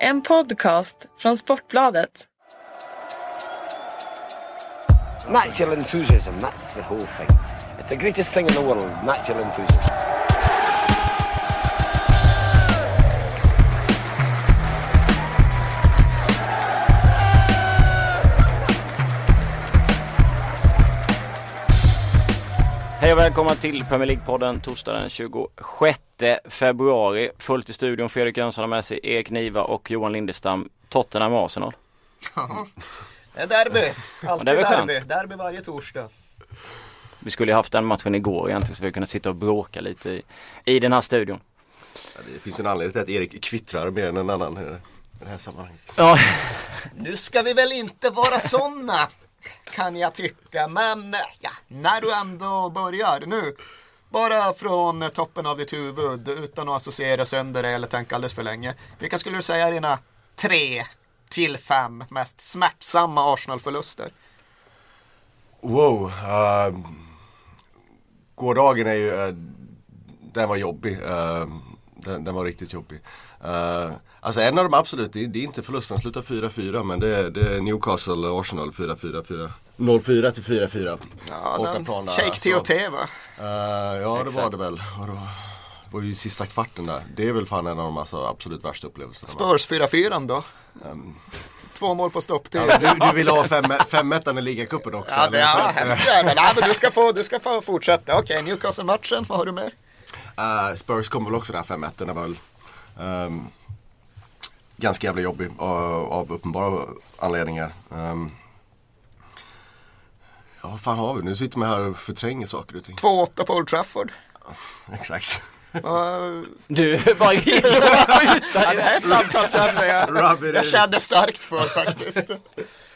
En podcast från Sportbladet. Natural enthusiasm, that's the whole thing. It's the greatest thing in the world, natural enthusiasm. Hej och välkomna till Premier League-podden torsdag den 26 februari. Fullt i studion, Fredrik Jönsson har med sig Erik Niva och Johan Lindestam. Tottenham och Arsenal. Är derby, alltid det är väl derby. skönt. Derby varje torsdag. Vi skulle ju haft den matchen igår egentligen så vi kunde sitta och bråka lite i, i den här studion. Ja, det finns en anledning till att Erik kvittrar mer än en annan i det här sammanhanget. Ja, Nu ska vi väl inte vara sådana kan jag tycka. Men ja, när du ändå börjar nu. Bara från toppen av ditt huvud utan att associera sönder dig eller tänka alldeles för länge. Vilka skulle du säga är dina tre till fem mest smärtsamma Arsenal-förluster? Wow. Uh, gårdagen är ju, uh, den var jobbig. Uh, den, den var riktigt jobbig. Uh, alltså en av dem absolut, det, är- det är inte förlusten, slutar 4-4 men det är, det är Newcastle Arsenal 4-4. 4. 0-4 till 4-4. Ja, den Shake alltså. TOT va? Uh, ja det var Exakt. det väl. Och då var ju sista kvarten där. Det är väl fan en av de alltså, absolut värsta upplevelserna. Spurs 4-4 då? Två mål på stopptid. Ja, du, du vill ha fem, femettan i ligacupen också? Ja, det är hemskt. Nej, men du ska få, du ska få fortsätta. Okej, Newcastle-matchen, vad har du mer? Uh, Spurs kommer väl också där 5-1. Den är väl ehm, ganska jävla jobbig av, av uppenbara anledningar. Um, ja, vad fan har vi? Nu sitter man här och förtränger saker och ting. 2-8 på Old Trafford. Exakt. Uh, du bara ja, det här är ett samtalsämne jag, jag kände starkt för faktiskt.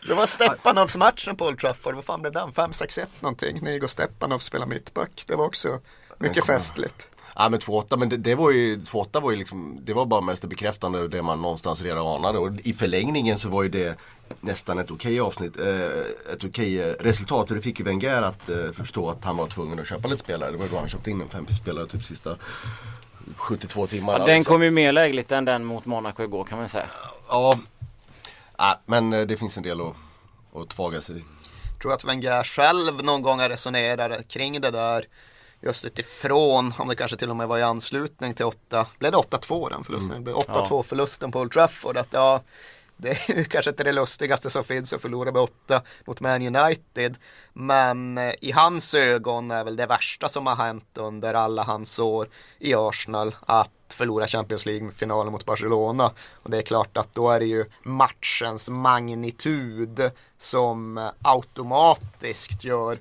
Det var Stepanovs matchen på Old Trafford. Vad fan blev den? 5-6-1 någonting. Nigo Stepanov spelar mittback. Det var också mycket festligt. Ja men 2-8, men det, det var ju, 2-8 var ju liksom, det var bara mest bekräftande det man någonstans redan anade. Och i förlängningen så var ju det nästan ett okej avsnitt, eh, ett okej eh, resultat. För det fick ju Wenger att eh, förstå att han var tvungen att köpa lite spelare. Det var ju då han köpte in en femspelare typ sista 72 timmarna. ja, Den kom ju mer lägligt än den mot Monaco igår kan man säga. Ja, ja men det finns en del att, att tvaga sig i. Jag tror att Wenger själv någon gång har resonerat kring det där. Just utifrån, om det kanske till och med var i anslutning till 8, blev det 8-2 den förlusten? Det blev 8-2 förlusten på Old Trafford. Att ja, det är ju kanske inte det lustigaste som finns att förlora med 8 mot Man United. Men eh, i hans ögon är väl det värsta som har hänt under alla hans år i Arsenal att förlora Champions League-finalen mot Barcelona. Och det är klart att då är det ju matchens magnitud som eh, automatiskt gör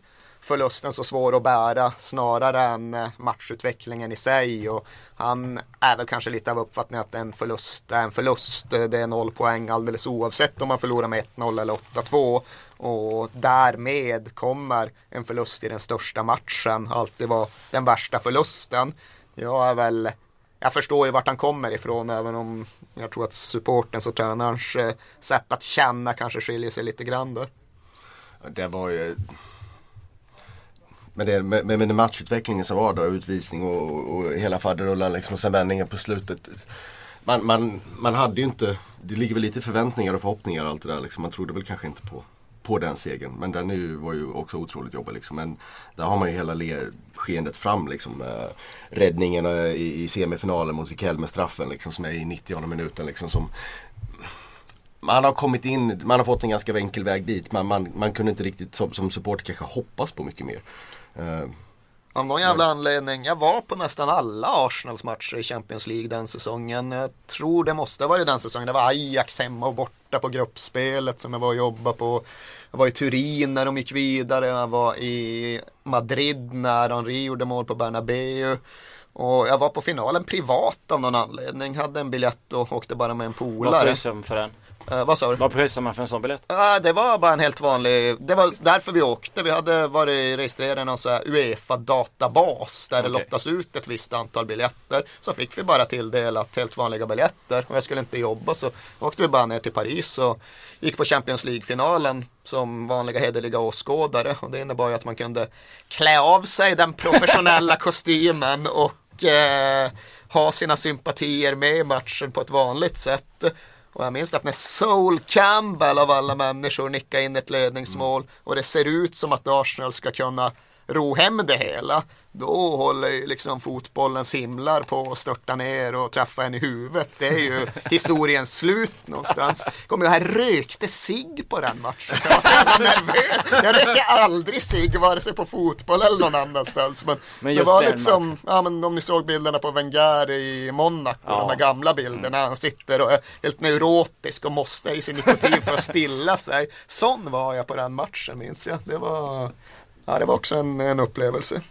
förlusten så svår att bära snarare än eh, matchutvecklingen i sig. Och han är väl kanske lite av uppfattningen att en förlust är en förlust. Det är noll poäng alldeles oavsett om man förlorar med 1-0 eller 8-2. Och därmed kommer en förlust i den största matchen alltid vara den värsta förlusten. Jag är väl jag förstår ju vart han kommer ifrån även om jag tror att supportens och tränarens eh, sätt att känna kanske skiljer sig lite grann där. Det var ju med, det, med, med med matchutvecklingen som var då, utvisning och, och hela faderullan liksom och sen vändningen på slutet. Man, man, man hade ju inte, det ligger väl lite förväntningar och förhoppningar och allt det där liksom. Man trodde väl kanske inte på, på den segern. Men den är ju, var ju också otroligt jobbig liksom. Men där har man ju hela le, skeendet fram liksom. Eh, räddningen eh, i, i semifinalen mot Riquelme med straffen liksom som är i 90 minuten liksom. Som, man har kommit in, man har fått en ganska enkel väg dit. Men man, man kunde inte riktigt som, som supporter kanske hoppas på mycket mer. Eh, av någon jävla anledning. Jag var på nästan alla Arsenals matcher i Champions League den säsongen. Jag tror det måste ha varit den säsongen. Det var Ajax hemma och borta på gruppspelet som jag var och jobbade på. Jag var i Turin när de gick vidare. Jag var i Madrid när Henri gjorde mål på Bernabeu. Och jag var på finalen privat av någon anledning. Hade en biljett och åkte bara med en polare. Vad man för den? Eh, vad sa du? Vad pröjsar man för en sån biljett? Ja, det var bara en helt vanlig, det var därför vi åkte. Vi hade varit registrerade i någon så här Uefa-databas där det Okej. lottas ut ett visst antal biljetter. Så fick vi bara tilldelat helt vanliga biljetter och jag skulle inte jobba så åkte vi bara ner till Paris och gick på Champions League-finalen som vanliga hederliga åskådare och det innebar ju att man kunde klä av sig den professionella kostymen och eh, ha sina sympatier med i matchen på ett vanligt sätt. Och jag minns att när Soul Campbell av alla människor nickar in ett ledningsmål och det ser ut som att Arsenal ska kunna ro hem det hela. Då håller ju liksom fotbollens himlar på att störta ner och träffa en i huvudet. Det är ju historiens slut någonstans. Kommer jag här rökte sig på den matchen. Jag var så jävla nervös. Jag röker aldrig sig vare sig på fotboll eller någon annanstans. Men, Men det var liksom, ja men om ni såg bilderna på Wenger i Monaco, Ja. de här gamla bilderna. Han sitter och är helt neurotisk och måste i sin nikotin för att stilla sig. Sån var jag på den matchen minns jag. Det var, ja, det var också en, en upplevelse.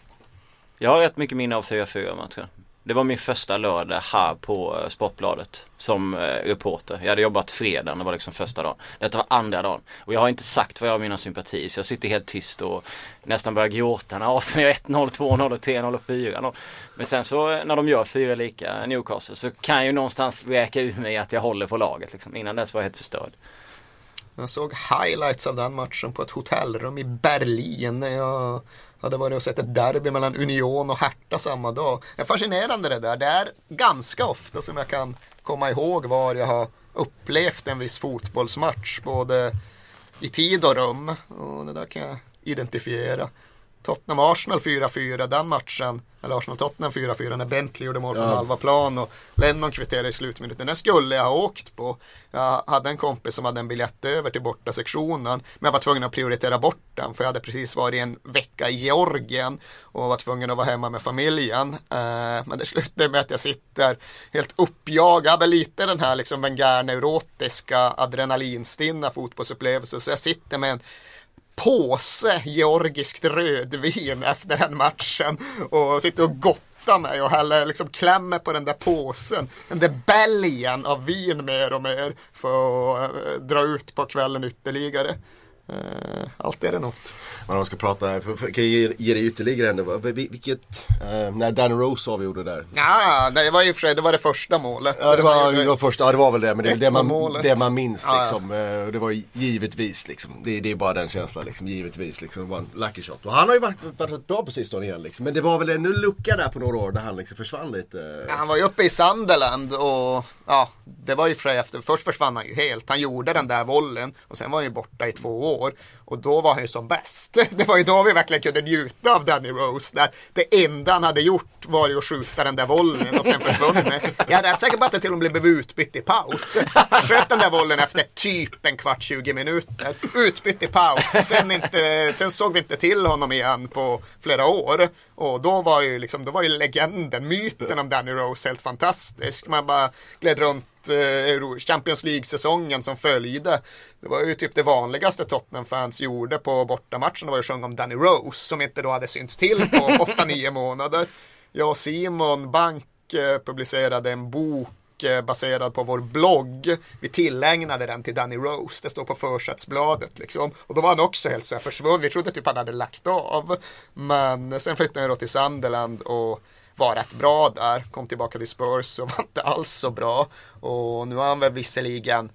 Jag har rätt mycket minne av 4-4 matchen. Det var min första lördag här på eh, Sportbladet som eh, reporter. Jag hade jobbat fredagen, det var liksom första dagen. Detta var andra dagen. Och jag har inte sagt vad jag har mina sympatier så jag sitter helt tyst och nästan börjar gråta när Arsenal gör 1-0, 2-0, 3-0 och 4-0. Men sen så eh, när de gör fyra lika Newcastle så kan jag ju någonstans räka ur mig att jag håller på laget liksom. Innan dess var jag helt förstörd. Jag såg highlights av den matchen på ett hotellrum i Berlin när jag hade varit och sett ett derby mellan Union och Hertha samma dag. Det är fascinerande det där. Det är ganska ofta som jag kan komma ihåg var jag har upplevt en viss fotbollsmatch. Både i tid och rum. Och det där kan jag identifiera. Tottenham-Arsenal 4-4, den matchen, eller Arsenal-Tottenham 4-4 när Bentley gjorde mål från Ja. halva plan och Lennon kvitterade i slutminuten. Den skulle jag ha åkt på. Jag hade en kompis som hade en biljett över till borta sektionen men jag var tvungen att prioritera bort den för jag hade precis varit en vecka i Georgien och var tvungen att vara hemma med familjen. Eh, men det slutade med att jag sitter helt uppjagad, jag lite den här liksom Wenger-neurotiska adrenalinstinna fotbollsupplevelsen så jag sitter med en påse georgiskt rödvin efter den matchen och sitter och gottar mig och häller, liksom klämmer på den där påsen. Den där bälgen av vin mer och mer för att eh, dra ut på kvällen ytterligare. Eh, allt är det något. Men om man ska prata, för, för, kan jag ge, ge dig ytterligare en. Vilket, eh, när Danny Rose avgjorde där. Ja, det var ju för det var det första målet. Ja det var, det var första, ja det var väl det men det är det man, det man minns Ja, ja. liksom. Eh, Det var givetvis liksom. Det, det är bara den känslan liksom, givetvis liksom. Det var en lucky shot. Och han har ju varit, varit bra på sistone igen liksom. Men det var väl en lucka där på några år där han liksom försvann lite. Ja, Han var ju uppe i Sunderland och ja, det var ju för efter, först försvann han ju helt. Han gjorde den där vollen och sen var han ju borta i två år. Och då var han ju som bäst. Det var ju då vi verkligen kunde njuta av Danny Rose. Där det enda han hade gjort var ju att skjuta den där vollen och sen försvunnit. Jag är rätt säker på att det till och med blev utbytt i paus. Han sköt den där vollen efter typ en kvart, 20 minuter. Utbytt i paus. Sen, inte, sen såg vi inte till honom igen på flera år. Och då var ju, liksom, då var ju legenden, myten om Danny Rose helt fantastisk. Man bara gled runt Champions League-säsongen som följde. Det var ju typ det vanligaste Tottenham-fans gjorde på bortamatchen. Det var ju att sjunga om Danny Rose som inte då hade synts till på 8-9 månader. Jag och Simon Bank eh, publicerade en bok eh, baserad på vår blogg. Vi tillägnade den till Danny Rose. Det står på försättsbladet liksom. Och då var han också helt så här försvunnen. Vi trodde typ han hade lagt av. Men sen flyttade han då till Sunderland och var rätt bra där. Kom tillbaka till Spurs och var inte alls så bra. Och nu har han väl visserligen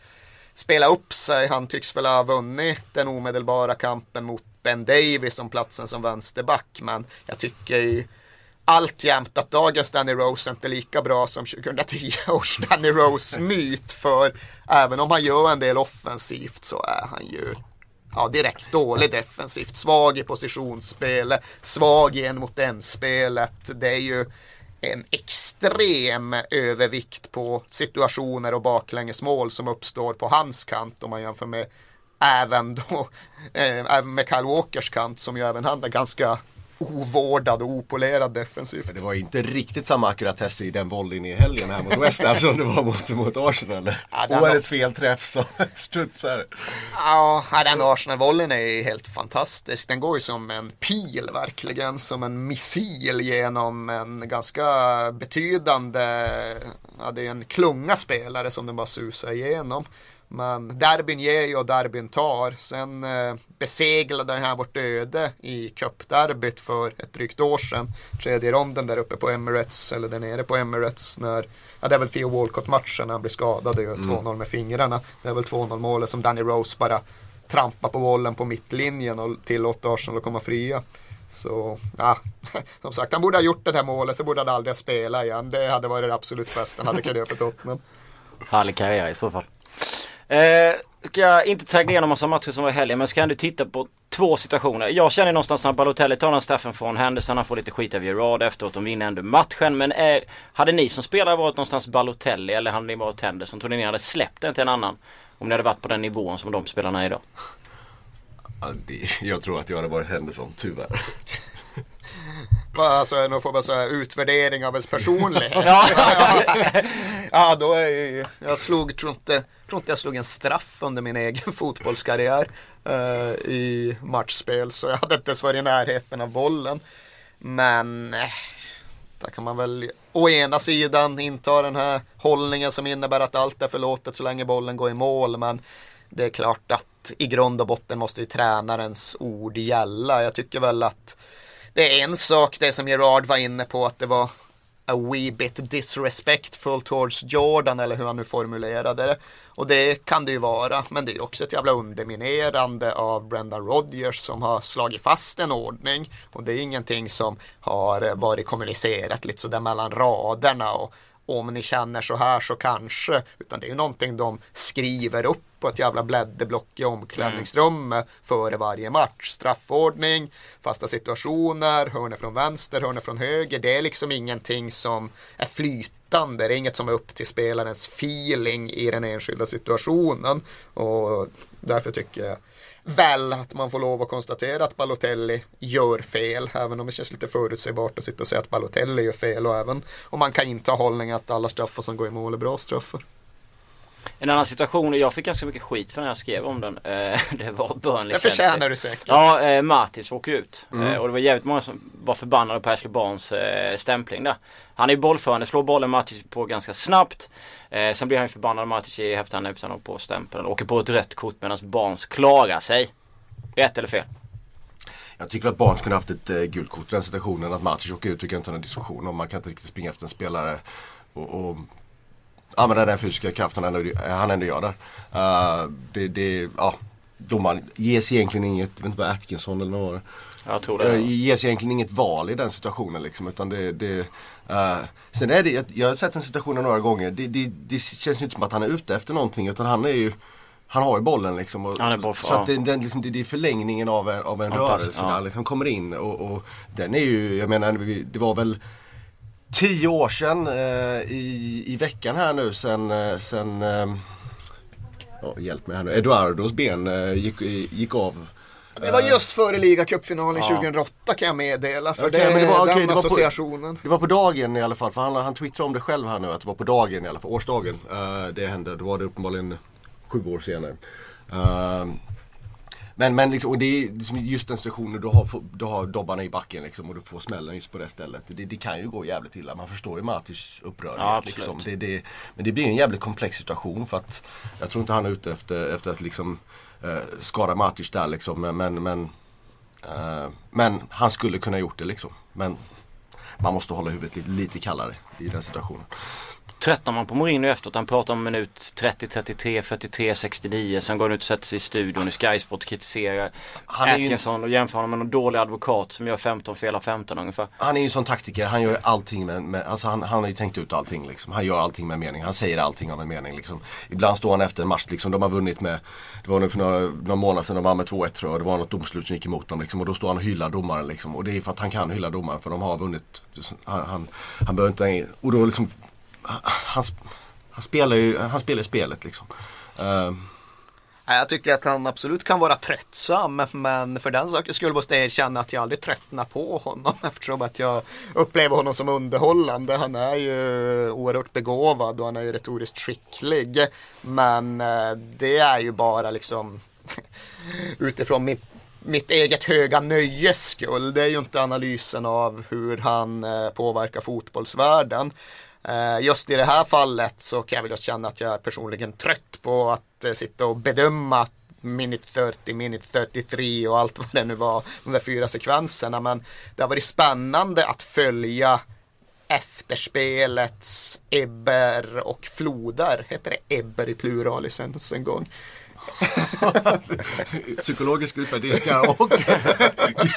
spelat upp sig. Han tycks väl ha vunnit den omedelbara kampen mot Ben Davis om platsen som vänsterback. Men jag tycker ju alltjämt att dagens Danny Rose inte är lika bra som 2010 års Danny Rose-myt. För även om han gör en del offensivt så är han ju ja, direkt dålig defensivt. Svag i positionsspelet, svag i en mot en spelet. Det är ju en extrem övervikt på situationer och baklängesmål som uppstår på hans kant om man jämför med även då eh, med Kyle Walkers kant som ju även han är ganska ovårdad och opolerad defensivt. Det var inte riktigt samma ackuratess i den volleyn i helgen här mot West Ham som det var mot, mot Arsenal. Ja, den var- Årets felträff som ett studsare. Ja, den Arsenal-volleyn är helt fantastisk. Den går ju som en pil verkligen, som en missil genom en ganska betydande, ja det är en klunga spelare som den bara susar igenom. Men derbyn ger ju och derbyn tar. Sen eh, beseglade den här vårt öde i cupderbyt för ett drygt år sedan. Tredje ronden där uppe på Emirates, eller där nere på Emirates. När, ja, det är väl Theo Walcott-matchen när han blir skadad. Det är ju 2-0 med fingrarna. Det är väl 2-0 målet som Danny Rose bara trampar på bollen på mittlinjen och tillåter Arsenal att komma fria. Så, ja, som sagt, han borde ha gjort det här målet, så borde han aldrig ha spelat igen. Det hade varit det absolut bästa han hade kunnat göra för Tottenham. Härlig karriär i så fall. Eh, ska jag inte tagga igenom massa matcher som var i helgen men ska ändå titta på två situationer. Jag känner någonstans att Balotelli tar den straffen från Henderson. Han får lite skit av Gerard efteråt. De vinner ändå matchen. Men är, hade ni som spelare varit någonstans Balotelli eller hade ni varit Henderson? Tror ni ni hade släppt den till en annan? Om ni hade varit på den nivån som de spelarna är idag? Ja, det, jag tror att jag hade varit Henderson, tyvärr. Va, Alltså, nu får man säga utvärdering av ens personlighet. Ja. ja, då är jag, jag slog, tror inte, tror inte jag slog en straff under min egen fotbollskarriär eh, i matchspel. Så jag hade inte ens varit i närheten av bollen. Men eh, där kan man väl å ena sidan inta den här hållningen som innebär att allt är förlåtet så länge bollen går i mål. Men det är klart att i grund och botten måste ju tränarens ord gälla. Jag tycker väl att det är en sak, det som Gerard var inne på, att det var a wee bit disrespectful towards Jordan eller hur han nu formulerade det. Och det kan det ju vara, men det är också ett jävla underminerande av Brendan Rodgers som har slagit fast en ordning. Och det är ingenting som har eh, varit kommunicerat lite sådär mellan raderna och om ni känner så här så kanske. Utan det är ju någonting de skriver upp på ett jävla blädderblock i omklädningsrummet före varje match. Straffordning, fasta situationer, hörne från vänster, hörne från höger. Det är liksom ingenting som är flytande. Det är inget som är upp till spelarens feeling i den enskilda situationen. Och därför tycker jag väl att man får lov att konstatera att Balotelli gör fel, även om det känns lite förutsägbart att sitta och säga att Balotelli gör fel och även om man kan inta hållningen att alla straffar som går i mål är bra straffar. En annan situation, och jag fick ganska mycket skit för när jag skrev om den. Eh, det var Burnley Det förtjänar du säkert. Ja, eh, Matic åker ut. Eh, och det var jävligt många som var förbannade på Ashley Barnes stämpling där. Han är ju bollförande, slår bollen Matic på ganska snabbt. Sen blir han ju förbannad Matic i efterhand utan att på stämpeln. Åker på ett rött kort medan Barnes klarar sig. Rätt eller fel? Jag tycker att Barnes kunde haft ett eh, gult kort i den situationen. Att Matic åker ut tycker jag inte är någon diskussion om. Man kan inte riktigt springa efter en spelare och, och använda den fysiska kraften han ändå, han ändå gör där. Uh, det, det, ja, domaren ges egentligen inget, jag vet inte vad Atkinson eller något Jag tror det det. ges egentligen inget val i den situationen liksom. Utan det, det, uh, sen är det, jag, jag har sett den situationen några gånger. Det, det, det känns ju inte som att han är ute efter någonting utan han är ju han har ju bollen liksom. Och, är boll- så att det, ja. den, liksom, det, det är förlängningen av en, av en Ja, rörelse ja. liksom kommer in. Och, och den är ju, jag menar, det var väl tio år sedan eh, i, i veckan här nu sen, eh, sen eh, ja, hjälp mig här nu, Eduardos ben eh, gick, gick av. Det var just före ligacupfinalen 2008 kan jag meddela. För Okej, det men det var- den det var på-. Det var på dagen i alla fall, för han, han twittrade om det själv här nu att det var på dagen i alla fall, årsdagen. eh, det hände, då var det uppenbarligen sju år senare. Eh, men, men liksom, och det är liksom just den situationen du har, du har dobbarna i backen liksom, och du får smällen just på det stället. Det, det kan ju gå jävligt illa. Man förstår ju Matis upprördhet. Ja, liksom. det, det, men det blir en jävligt komplex situation för att jag tror inte han är ute efter, efter att liksom, eh, skada Matis där liksom. Men, men, men, eh, men han skulle kunna gjort det liksom. Men man måste hålla huvudet lite, lite kallare i den situationen. Tröttnar man på Mourinho efteråt? Han pratar om minut 30, 33, 43, 69. Sen går han ut och sätter sig i studion i Sky Sport och kritiserar Han är ju- Atkinson och jämför honom med någon dålig advokat som gör 15 fel av 15 ungefär. Han är ju en sån taktiker, han gör allting med, med alltså han, han har ju tänkt ut allting liksom. Han gör allting med mening, han säger allting av en mening liksom. Ibland står han efter en match liksom, de har vunnit med, det var nog för några, några månader sedan de vann med 2-1 tror jag. Det var något domslut som gick emot dem liksom. Och då står han och hyllar domaren liksom. Och det är för att han kan hylla domaren för de har vunnit. Han, han, han behöver inte, och då liksom, han, han, spelar ju, han spelar ju spelet liksom. Uh. Jag tycker att han absolut kan vara tröttsam men för den sakens skull måste jag erkänna att jag aldrig tröttnar på honom eftersom att jag upplever honom som underhållande. Han är ju oerhört begåvad och han är ju retoriskt skicklig. Men eh, det är ju bara liksom utifrån mitt, mitt eget höga nöjes skull. Det är ju inte analysen av hur han eh, påverkar fotbollsvärlden. Eh, just i det här fallet så kan jag väl just känna att jag är personligen trött på att eh, sitta och bedöma minute 30, minute 33 och allt vad det nu var, de där fyra sekvenserna. Men det har varit spännande att följa efterspelets ebber och floder. Heter det ebber i pluralis ens en gång? Psykologisk utvärdering och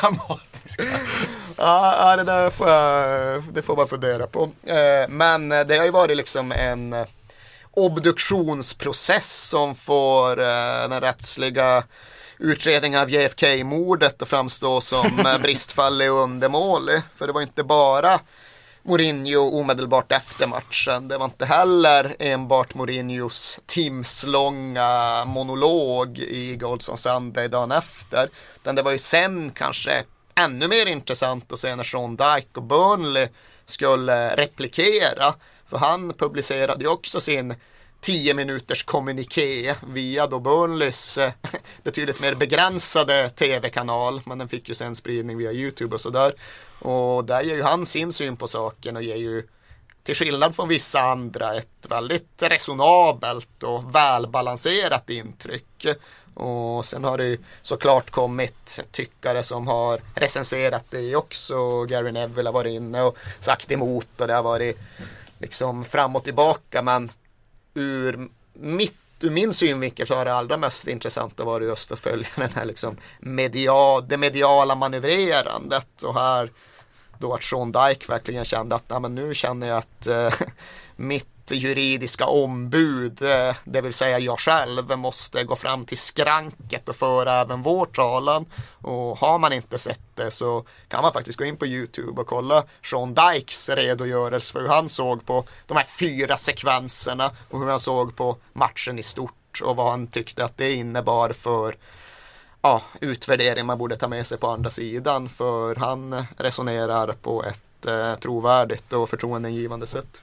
grammatiska. Ja, det där får, jag, det får man fundera på. Eh, Men det har ju varit liksom en obduktionsprocess som får eh, den rättsliga utredningen av JFK-mordet att framstå som eh, bristfällig och undermålig. För det var inte bara Mourinho omedelbart efter matchen. Det var inte heller enbart Mourinhos timslånga monolog i Golds on Sunday dagen efter. Utan det var ju sen kanske ännu mer intressant att se när Sean Dyke och Burnley skulle replikera. För han publicerade ju också sin 10 minuters kommuniké via då Burnleys eh, betydligt mer begränsade tv-kanal. Men den fick ju sen spridning via YouTube och sådär. Och där ger ju han sin syn på saken och ger ju till skillnad från vissa andra ett väldigt resonabelt och välbalanserat intryck. Och sen har det såklart kommit tyckare som har recenserat det också. Gary Neville har varit inne och sagt emot och det har varit liksom fram och tillbaka. Men ur, mitt, ur min synvinkel så har det allra mest intressanta varit just att följa den här liksom media, det mediala manövrerandet. Och här då att Sean Dyke verkligen kände att men nu känner jag att eh, mitt juridiska ombud, eh, det vill säga jag själv, måste gå fram till skranket och föra även vår talan. Och har man inte sett det så kan man faktiskt gå in på YouTube och kolla Sean Dykes redogörelse för hur han såg på de här fyra sekvenserna och hur han såg på matchen i stort och vad han tyckte att det innebar för ja, utvärdering man borde ta med sig på andra sidan för han resonerar på ett eh, trovärdigt och förtroendeingivande sätt.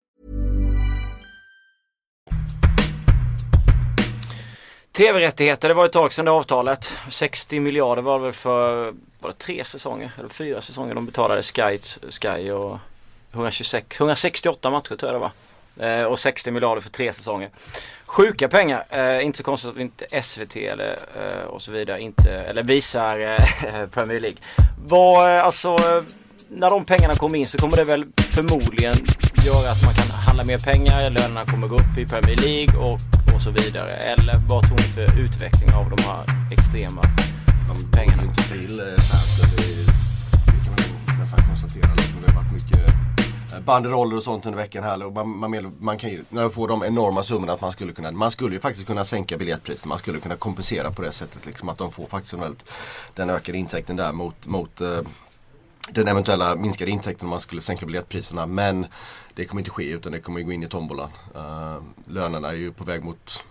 TV-rättigheter, det var ett tag sedan det avtalet. 60 miljarder var det väl för var det tre säsonger eller fyra säsonger de betalade Sky, Sky och 126, 168 matcher tror jag det var. Eh, och 60 miljarder för tre säsonger. Sjuka pengar, eh, inte så konstigt att inte SVT eller, eh, och så vidare inte, eller visar eh, Premier League. Var eh, alltså när de pengarna kommer in så kommer det väl förmodligen göra att man kan handla mer pengar, lönerna kommer gå upp i Premier League och, och så vidare. Eller vad tror ni för utveckling av de här extrema De pengarna? inte till eh, fansen. Det, det kan man nästan konstatera. Liksom. Det har varit mycket eh, banderoller och sånt under veckan här. Och man, man, man kan ju, när man får de enorma summorna att man skulle kunna, man skulle ju faktiskt kunna sänka biljettpriset. Man skulle kunna kompensera på det sättet. Liksom, att de får faktiskt en väldigt, den ökade intäkten där mot, mot eh, den eventuella minskade intäkten om man skulle sänka biljettpriserna. Men det kommer inte ske utan det kommer gå in i tombolan. Uh, lönerna är ju på väg mot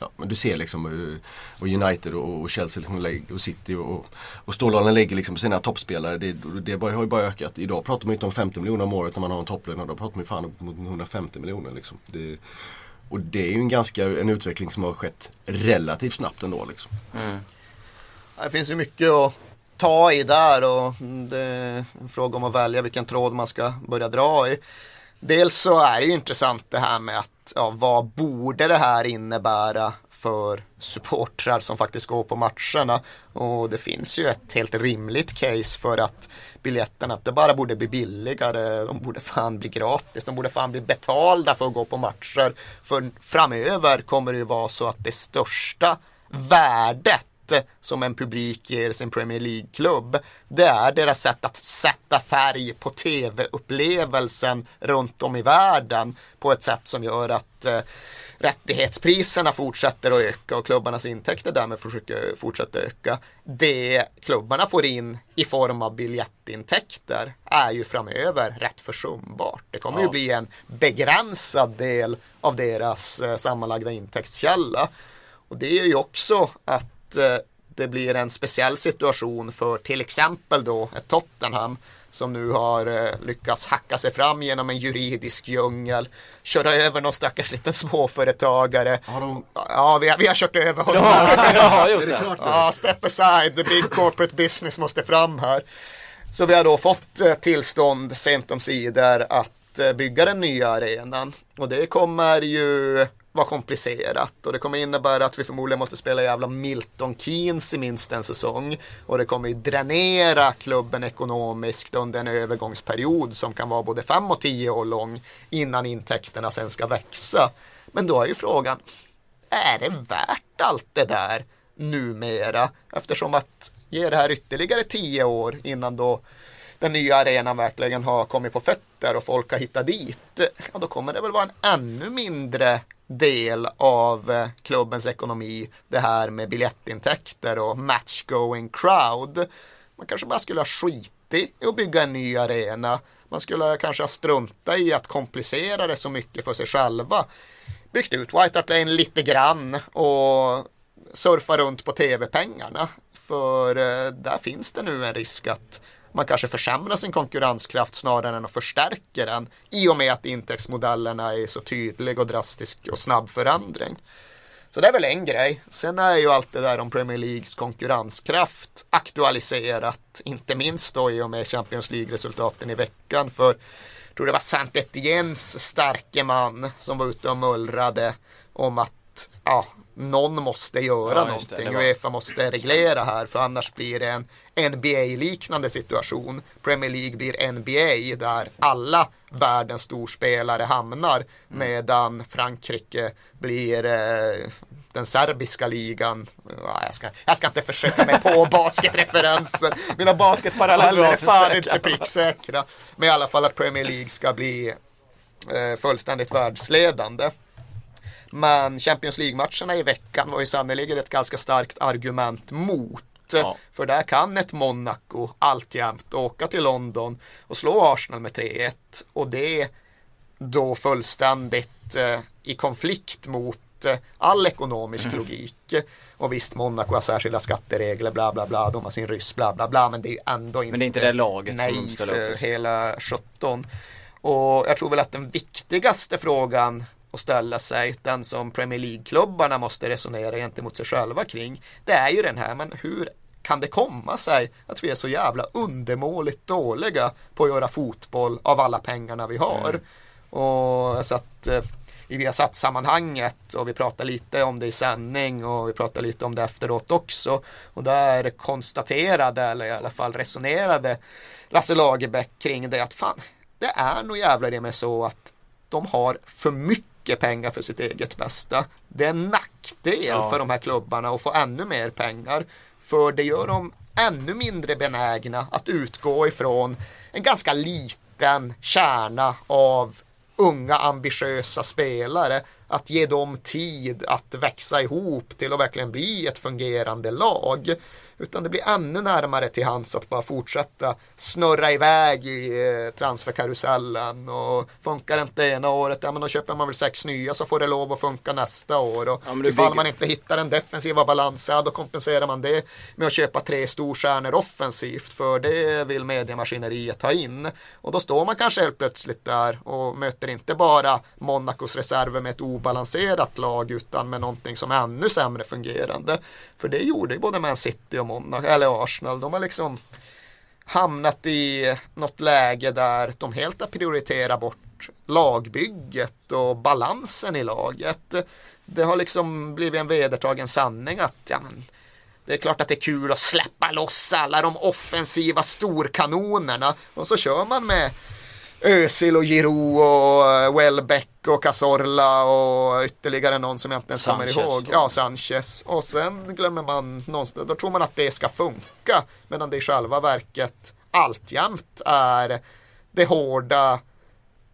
Ja, men du ser liksom eh, och United och, Chelsea liksom och City och, och Stålhålan lägger liksom sina toppspelare. Det, det har ju bara ökat. Idag pratar man ju inte om 50 miljoner om året när man har en topplön. Då pratar man ju fan om 150 miljoner. Liksom. Det, och det är ju en ganska en utveckling som har skett relativt snabbt ändå. Liksom. Mm. Det finns ju mycket att ta i där och det är en fråga om att välja vilken tråd man ska börja dra i. Dels så är det ju intressant det här med att ja, vad borde det här innebära för supportrar som faktiskt går på matcherna. Och det finns ju ett helt rimligt case för att biljetterna inte bara borde bli billigare, de borde fan bli gratis, de borde fan bli betalda för att gå på matcher. För framöver kommer det ju vara så att det största värdet som en publik ger sin Premier League-klubb. Det är deras sätt att sätta färg på tv-upplevelsen runt om i världen på ett sätt som gör att eh, rättighetspriserna fortsätter att öka och klubbarnas intäkter därmed försöker fortsätta öka. Det klubbarna får in i form av biljettintäkter är ju framöver rätt försumbart. Det kommer ju Ja. bli en begränsad del av deras eh, sammanlagda intäktskälla. Och det är ju också att eh, det blir en speciell situation för till exempel då ett Tottenham som nu har eh, lyckats hacka sig fram genom en juridisk djungel, köra över någon stackars liten småföretagare. Har de... Ja, vi har, vi har kört över honom. jag har gjort Är det? Ja, step aside, the big corporate business måste fram här. Så vi har då fått eh, tillstånd sent om sidor att bygga den nya arenan. Och det kommer ju vara komplicerat och det kommer innebära att vi förmodligen måste spela jävla Milton Keynes i minst en säsong. Och det kommer ju dränera klubben ekonomiskt under en övergångsperiod som kan vara både fem och tio år lång innan intäkterna sen ska växa. Men då är ju frågan, är det värt allt det där numera? Eftersom att ge det här ytterligare tio år innan då den nya arenan verkligen har kommit på fötter och folk har hittat dit. Ja, då kommer det väl vara en ännu mindre del av eh, klubbens ekonomi. Det här med biljettintäkter och matchgoing crowd. Man kanske bara skulle ha skitit i att bygga en ny arena. Man skulle kanske ha struntat i att komplicera det så mycket för sig själva. Byggt ut White Hart Lane lite grann och surfa runt på tv-pengarna. För eh, där finns det nu en risk att man kanske försämrar sin konkurrenskraft snarare än att förstärka den i och med att intäktsmodellerna är så tydlig och drastisk och snabb förändring. Så det är väl en grej. Sen är ju allt det där om Premier Leagues konkurrenskraft aktualiserat, inte minst då i och med Champions League-resultaten i veckan. För jag tror det var Saint Etiennes starke man som var ute och mullrade om att ja, någon måste göra Ja, någonting. Var- Uefa måste reglera här för annars blir det en NBA-liknande situation. Premier League blir NBA där alla världens storspelare hamnar Mm. medan Frankrike blir eh, den serbiska ligan. Ja, jag, ska, jag ska inte försöka mig på basketreferenser. Mina basketparalleller är fan inte pricksäkra. Men i alla fall att Premier League ska bli eh, fullständigt världsledande. Men Champions League-matcherna i veckan var ju sannolikt ett ganska starkt argument mot. Ja. För där kan ett Monaco alltjämt åka till London och slå Arsenal med 3-1. Och det då fullständigt eh, i konflikt mot eh, all ekonomisk Mm. logik. Och visst, Monaco har särskilda skatteregler, bla bla bla, de har sin ryss, bla bla bla, men det är ändå inte Men det är inte det laget nej som ställer för upp. hela 17. Och jag tror väl att den viktigaste frågan att ställa sig, den som Premier League-klubbarna måste resonera gentemot sig själva kring, det är ju den här, men hur kan det komma sig att vi är så jävla undermåligt dåliga på att göra fotboll av alla pengarna vi har? Och så att eh, i Viasat-sammanhanget och vi pratar lite om det i sändning och vi pratar lite om det efteråt också. Och där konstaterade, eller i alla fall resonerade Lasse Lagerbäck kring det att fan, det är nog jävlar i mig så att de har för mycket pengar för sitt eget bästa. Det är en nackdel Ja. för de här klubbarna att få ännu mer pengar. För det gör dem ännu mindre benägna att utgå ifrån en ganska liten kärna av unga ambitiösa spelare. Att ge dem tid att växa ihop till att verkligen bli ett fungerande lag. Utan det blir ännu närmare till hands att bara fortsätta snurra iväg i eh, transferkarusellen. Och funkar inte ena året, ja men då köper man väl sex nya så får det lov att funka nästa år. Och Ja, ifall bygger- man inte hittar den defensiva balansen, ja, då kompenserar man det med att köpa tre storstjärnor offensivt. För det vill mediemaskineriet ta in. Och då står man kanske helt plötsligt där och möter inte bara Monacos reserver med ett obalanserat lag utan med någonting som är ännu sämre fungerande. För det gjorde ju både Man City och Monaco, eller Arsenal. De har liksom hamnat i något läge där de helt har prioriterat bort lagbygget och balansen i laget. Det har liksom blivit en vedertagen sanning att ja, men, det är klart att det är kul att släppa loss alla de offensiva storkanonerna och så kör man med Özil och Giroud och Welbeck och Cazorla och ytterligare någon som jag inte ens kommer Sanchez ihåg. och- Ja, Sanchez. Och sen glömmer man någonstans, då tror man att det ska funka. Medan det i själva verket alltjämt är det hårda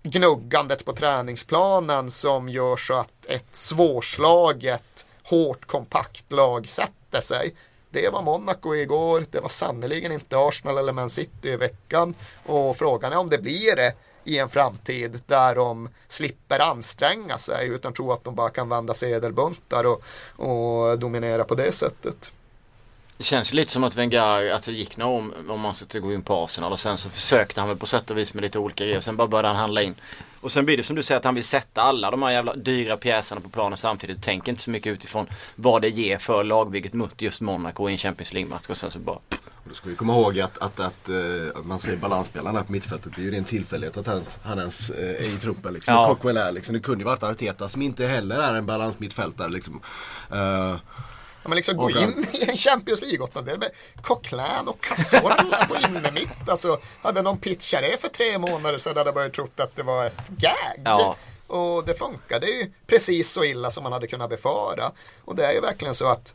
gnuggandet på träningsplanen som gör så att ett svårslaget, hårt kompakt lag sätter sig. Det var Monaco igår, det var sannerligen inte Arsenal eller Man City i veckan. Och frågan är om det blir det i en framtid där de slipper anstränga sig utan tror att de bara kan vända sedelbuntar och, och dominera på det sättet. Det känns ju lite som att Wenger, att det gick några om, om man ska gå in på Arsenal och sen så försökte han väl på sätt och vis med lite olika grejer. Sen bara började han handla in. Och sen blir det som du säger att han vill sätta alla de här jävla dyra pjäserna på planen samtidigt. Tänker inte så mycket utifrån vad det ger för lagbygget mot just Monaco i en Champions League-match. Och sen så bara... Då ska vi komma ihåg att, att, att, uh, man ser balansspelarna på mittfältet. Det är ju en tillfällighet att han, han ens uh, är i truppen. Liksom. Ja. Cockwell är liksom. Det kunde ju varit Arteta som inte heller är en balansmittfältare. Liksom. Uh, Ja, men liksom gå in i en Champions League-åttondel med Coquelin och Cazorla på innermitt. Alltså, hade någon pitchat det för tre månader sedan hade jag börjat trott att det var ett gag. Ja. Och det funkade ju precis så illa som man hade kunnat befara. Och det är ju verkligen så att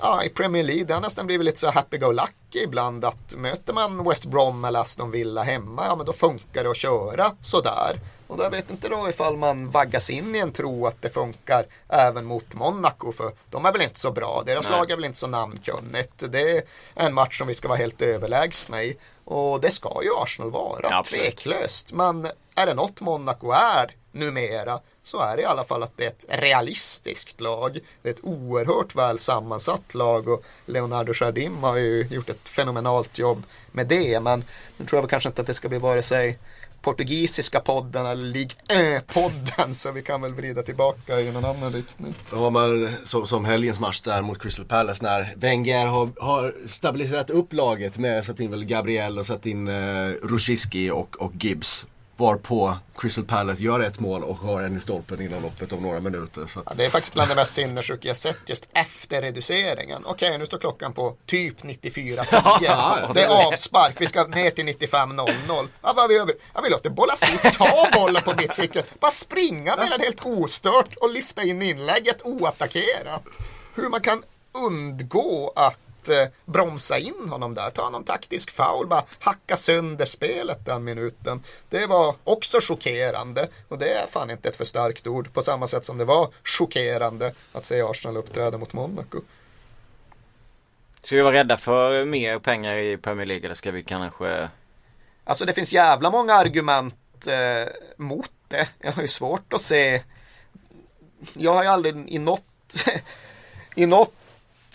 ja, i Premier League, det har nästan blivit lite så happy-go-lucky ibland att möter man West Brom eller Aston Villa hemma, ja men då funkar det att köra sådär. Och då vet inte då ifall man vaggas in i en tro att det funkar även mot Monaco, för de är väl inte så bra, deras Nej. lag är väl inte så namnkunnigt. Det är en match som vi ska vara helt överlägsna i. Och det ska ju Arsenal vara, ja, tveklöst. Men är det något Monaco är numera så är det i alla fall att det är ett realistiskt lag. Det är ett oerhört väl sammansatt lag och Leonardo Jardim har ju gjort ett fenomenalt jobb med det. Men nu tror jag väl kanske inte att det ska bli vare sig portugisiska podden eller Ligue podden så vi kan väl vrida tillbaka i någon annan riktning. Ja, men som, som helgens match där mot Crystal Palace när Wenger har, har stabiliserat upp laget med satt in väl Gabriel och satt in eh, Rushiski och, och Gibbs Varpå Crystal Palace gör ett mål och har en i stolpen inom loppet av några minuter. Att... Ja, det är faktiskt bland det mest sinnessjuka jag sett just efter reduceringen. Okej, okay, nu står klockan på typ 94.10. det är avspark, vi ska ner till 95.00. Ja, vad vi över? Ja, vi låter bollas ut, ta bollen på mittcirkeln, bara springa med den helt ostört och lyfta in inlägget oattackerat. Hur man kan undgå att eh, bromsa in honom där, ta någon taktisk foul, bara hacka sönder spelet den minuten. Det var också chockerande och det är fan inte ett för starkt ord på samma sätt som det var chockerande att se Arsenal uppträda mot Monaco. Ska vi vara rädda för mer pengar i Premier League eller ska vi kanske? Alltså det finns jävla många argument eh, mot det. Jag har ju svårt att se. Jag har ju aldrig i något i något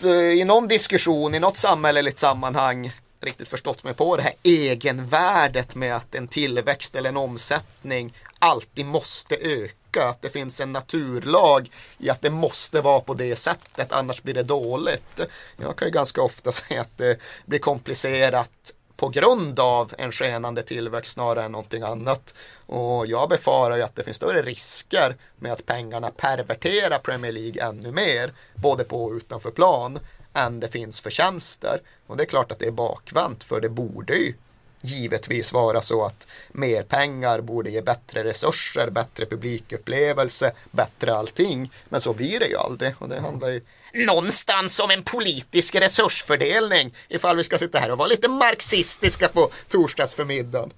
Eh, i någon diskussion, i något samhälleligt sammanhang riktigt förstått mig på det här egenvärdet med att en tillväxt eller en omsättning alltid måste öka. Att det finns en naturlag i att det måste vara på det sättet, annars blir det dåligt. Jag kan ju ganska ofta säga att det blir komplicerat på grund av en skenande tillväxt snarare än någonting annat. Och jag befarar ju att det finns större risker med att pengarna perverterar Premier League ännu mer, både på och utanför plan, än det finns förtjänster. Och det är klart att det är bakvänt, för det borde ju givetvis vara så att mer pengar borde ge bättre resurser, bättre publikupplevelse, bättre allting. Men så blir det ju aldrig och det handlar ju någonstans om en politisk resursfördelning ifall vi ska sitta här och vara lite marxistiska på torsdagsförmiddagen.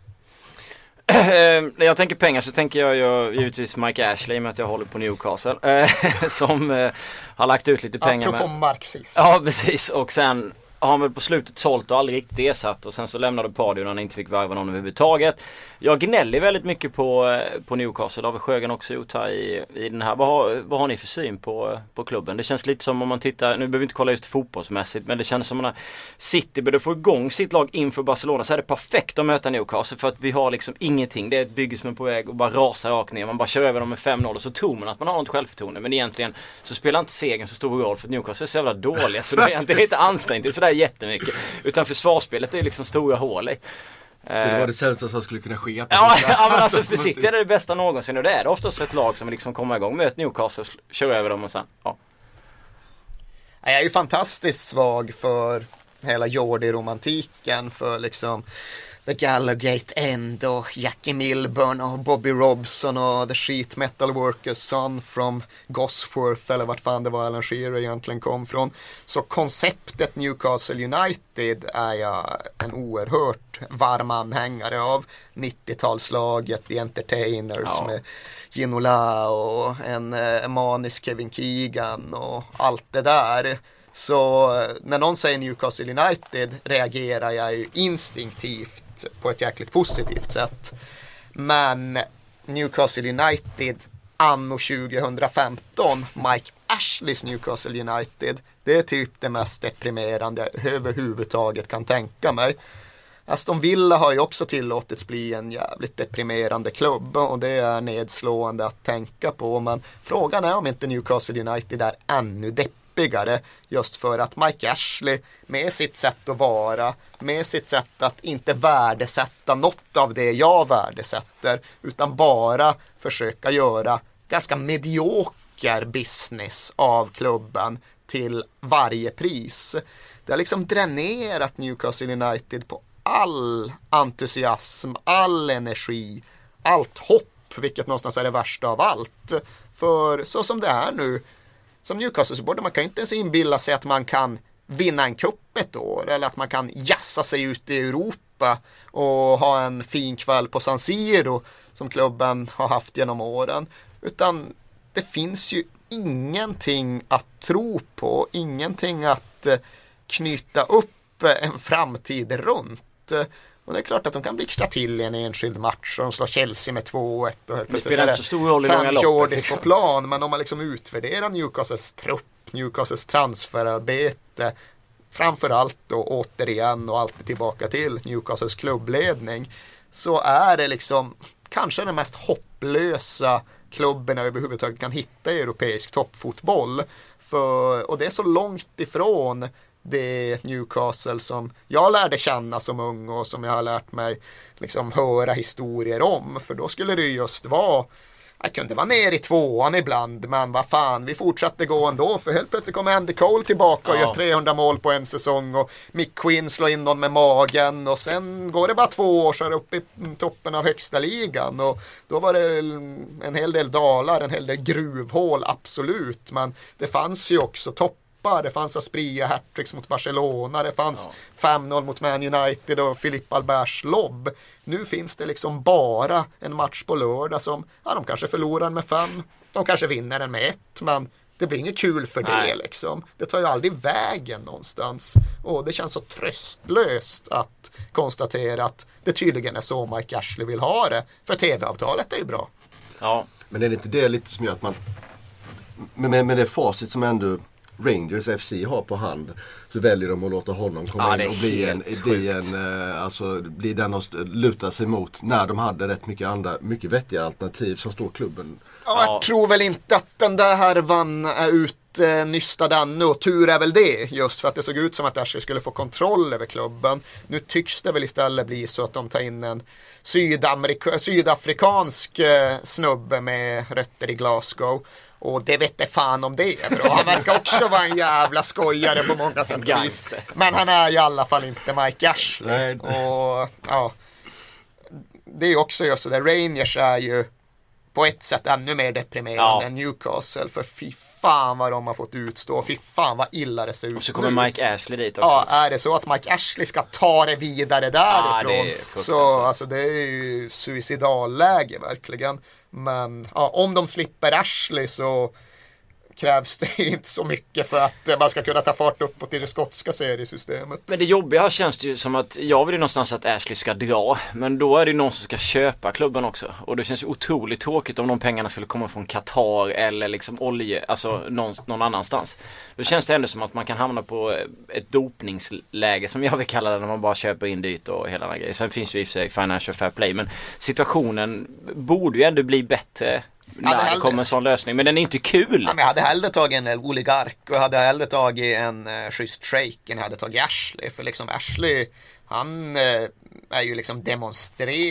När jag tänker pengar så tänker jag ju givetvis Mike Ashley i och med att jag håller på Newcastle. Eh, som eh, har lagt ut lite pengar. Apropå med... marxism. Ja precis och sen har han väl på slutet sålt och aldrig riktigt ersatt och sen så lämnade Pardew när han inte fick värva någon överhuvudtaget. Jag gnäller väldigt mycket på, eh, på Newcastle, det har väl Sjögren också gjort här i, i den här. Vad har, vad har ni för syn på, eh, på klubben? Det känns lite som om man tittar, nu behöver vi inte kolla just fotbollsmässigt men det känns som att City började få igång sitt lag inför Barcelona så är det perfekt att möta Newcastle för att vi har liksom ingenting. Det är ett bygge som är på väg och bara rasar rakt ner. Man bara kör över dem med 5-0 och så tror man att man har något självförtroende men egentligen så spelar inte segern så stor roll för att Newcastle är så jävla dåliga så det är, det är inte ansträngt, det är sådär jättemycket. Utan försvarsspelet är liksom stora hål i. Så det var det sämsta som skulle kunna ske? Ja, ja men alltså för City är det bästa någonsin och det är det oftast för ett lag som liksom kommer igång. Möter Newcastle, kör över dem och sen, ja. Jag är ju fantastiskt svag för hela Jordi-romantiken för liksom The Gallowgate End och Jackie Milburn och Bobby Robson och The Sheet Metal Workers Son from Gosforth eller vart fan det var Alan Shearer egentligen kom från. Så konceptet Newcastle United är jag en oerhört varm anhängare av. 90-talslaget, The Entertainers ja. med Ginola och en eh, manisk Kevin Keegan och allt det där. Så eh, när någon säger Newcastle United reagerar jag ju instinktivt på ett jäkligt positivt sätt. Men Newcastle United anno 2015, Mike Ashleys Newcastle United, det är typ det mest deprimerande jag överhuvudtaget kan tänka mig. Aston Villa har ju också tillåtits bli en jävligt deprimerande klubb och det är nedslående att tänka på. Men frågan är om inte Newcastle United är ännu deppigare just för att Mike Ashley med sitt sätt att vara, med sitt sätt att inte värdesätta något av det jag värdesätter utan bara försöka göra ganska medioker business av klubben till varje pris. Det har liksom dränerat Newcastle United på all entusiasm, all energi, allt hopp, vilket någonstans är det värsta av allt. För så som det är nu, som Newcastle-supporter, man kan inte ens inbilla sig att man kan vinna en cup ett år eller att man kan jassa sig ut i Europa och ha en fin kväll på San Siro som klubben har haft genom åren. Utan det finns ju ingenting att tro på, ingenting att eh, knyta upp eh, en framtid runt. Och det är klart att de kan blixtra till i en enskild match och de slår Chelsea med 2-1 och helt Det spelar inte så stor roll i fem. Jordis Liksom. på plan. Men om man liksom utvärderar Newcastles trupp, Newcastles transferarbete, framförallt då återigen och alltid tillbaka till Newcastles klubbledning, så är det liksom kanske den mest hopplösa klubben överhuvudtaget kan hitta i europeisk toppfotboll. För, och det är så långt ifrån det Newcastle som jag lärde känna som ung och som jag har lärt mig liksom höra historier om. För då skulle det just vara jag kunde vara ner i tvåan ibland, men vad fan, vi fortsatte gå ändå, för helt plötsligt kommer Andy Cole tillbaka och Ja. gör 300 mål på en säsong och Mick Quinn slår in någon med magen och sen går det bara två år så är det uppe i toppen av högsta ligan och då var det en hel del dalar, en hel del gruvhål, absolut, men det fanns ju också toppar. Det fanns Asprilla hattricks mot Barcelona, det fanns 5-0 mot Man United och Philippe Alberts lobb. Nu finns det liksom bara en match på lördag som, ja de kanske förlorar med fem, de kanske vinner den med ett, men det blir inget kul för det Nej. liksom. Det tar ju aldrig vägen någonstans. Och det känns så tröstlöst att konstatera att det tydligen är så Mike Ashley vill ha det. För tv-avtalet är ju bra. Ja. Men är det inte det lite som gör att man med, med, med det facit som ändå Rangers FC har på hand så väljer de att låta honom komma Ja, in och bli en, bli en eh, alltså, bli den att luta sig mot när de hade rätt mycket andra, mycket vettigare alternativ som står klubben. Ja, jag tror väl inte att den där härvan är utnystad ännu och tur är väl det. Just för att det såg ut som att Ashley skulle få kontroll över klubben. Nu tycks det väl istället bli så att de tar in en sydamerika- sydafrikansk eh, snubbe med rötter i Glasgow. Och det vet det fan om det är bra. Han verkar också vara en jävla skojare på många sätt och vis. Men han är i alla fall inte Mike Ashley. Och ja, det är ju också just där. Rangers är ju på ett sätt ännu mer deprimerande Ja. än Newcastle. För fy fan vad de har fått utstå. Fy fan vad illa det ser ut Och så kommer nu. Mike Ashley dit också. Ja, är det så att Mike Ashley ska ta det vidare därifrån det är fruktansvärt. så alltså det är ju suicidalläge verkligen. Men ja, om de slipper Ashley så krävs det inte så mycket för att eh, man ska kunna ta fart uppåt i det skotska seriesystemet. Men det jobbiga här känns det ju som att jag vill ju någonstans att Ashley ska dra. Men då är det ju någon som ska köpa klubben också. Och det känns ju otroligt tråkigt om de pengarna skulle komma från Qatar eller liksom olje, alltså någon, någon annanstans. Då känns det ändå som att man kan hamna på eh, ett dopningsläge som jag vill kalla det när man bara köper in dyrt och hela den här grejen. Sen finns ju i och för sig financial fair play men situationen borde ju ändå bli bättre när det hellre- kommer en sån lösning. Men den är inte kul. Ja, men jag hade hellre tagit en oligark och jag hade hellre tagit en uh, schysst shake än jag hade tagit Ashley. För liksom Ashley, han eh, är ju liksom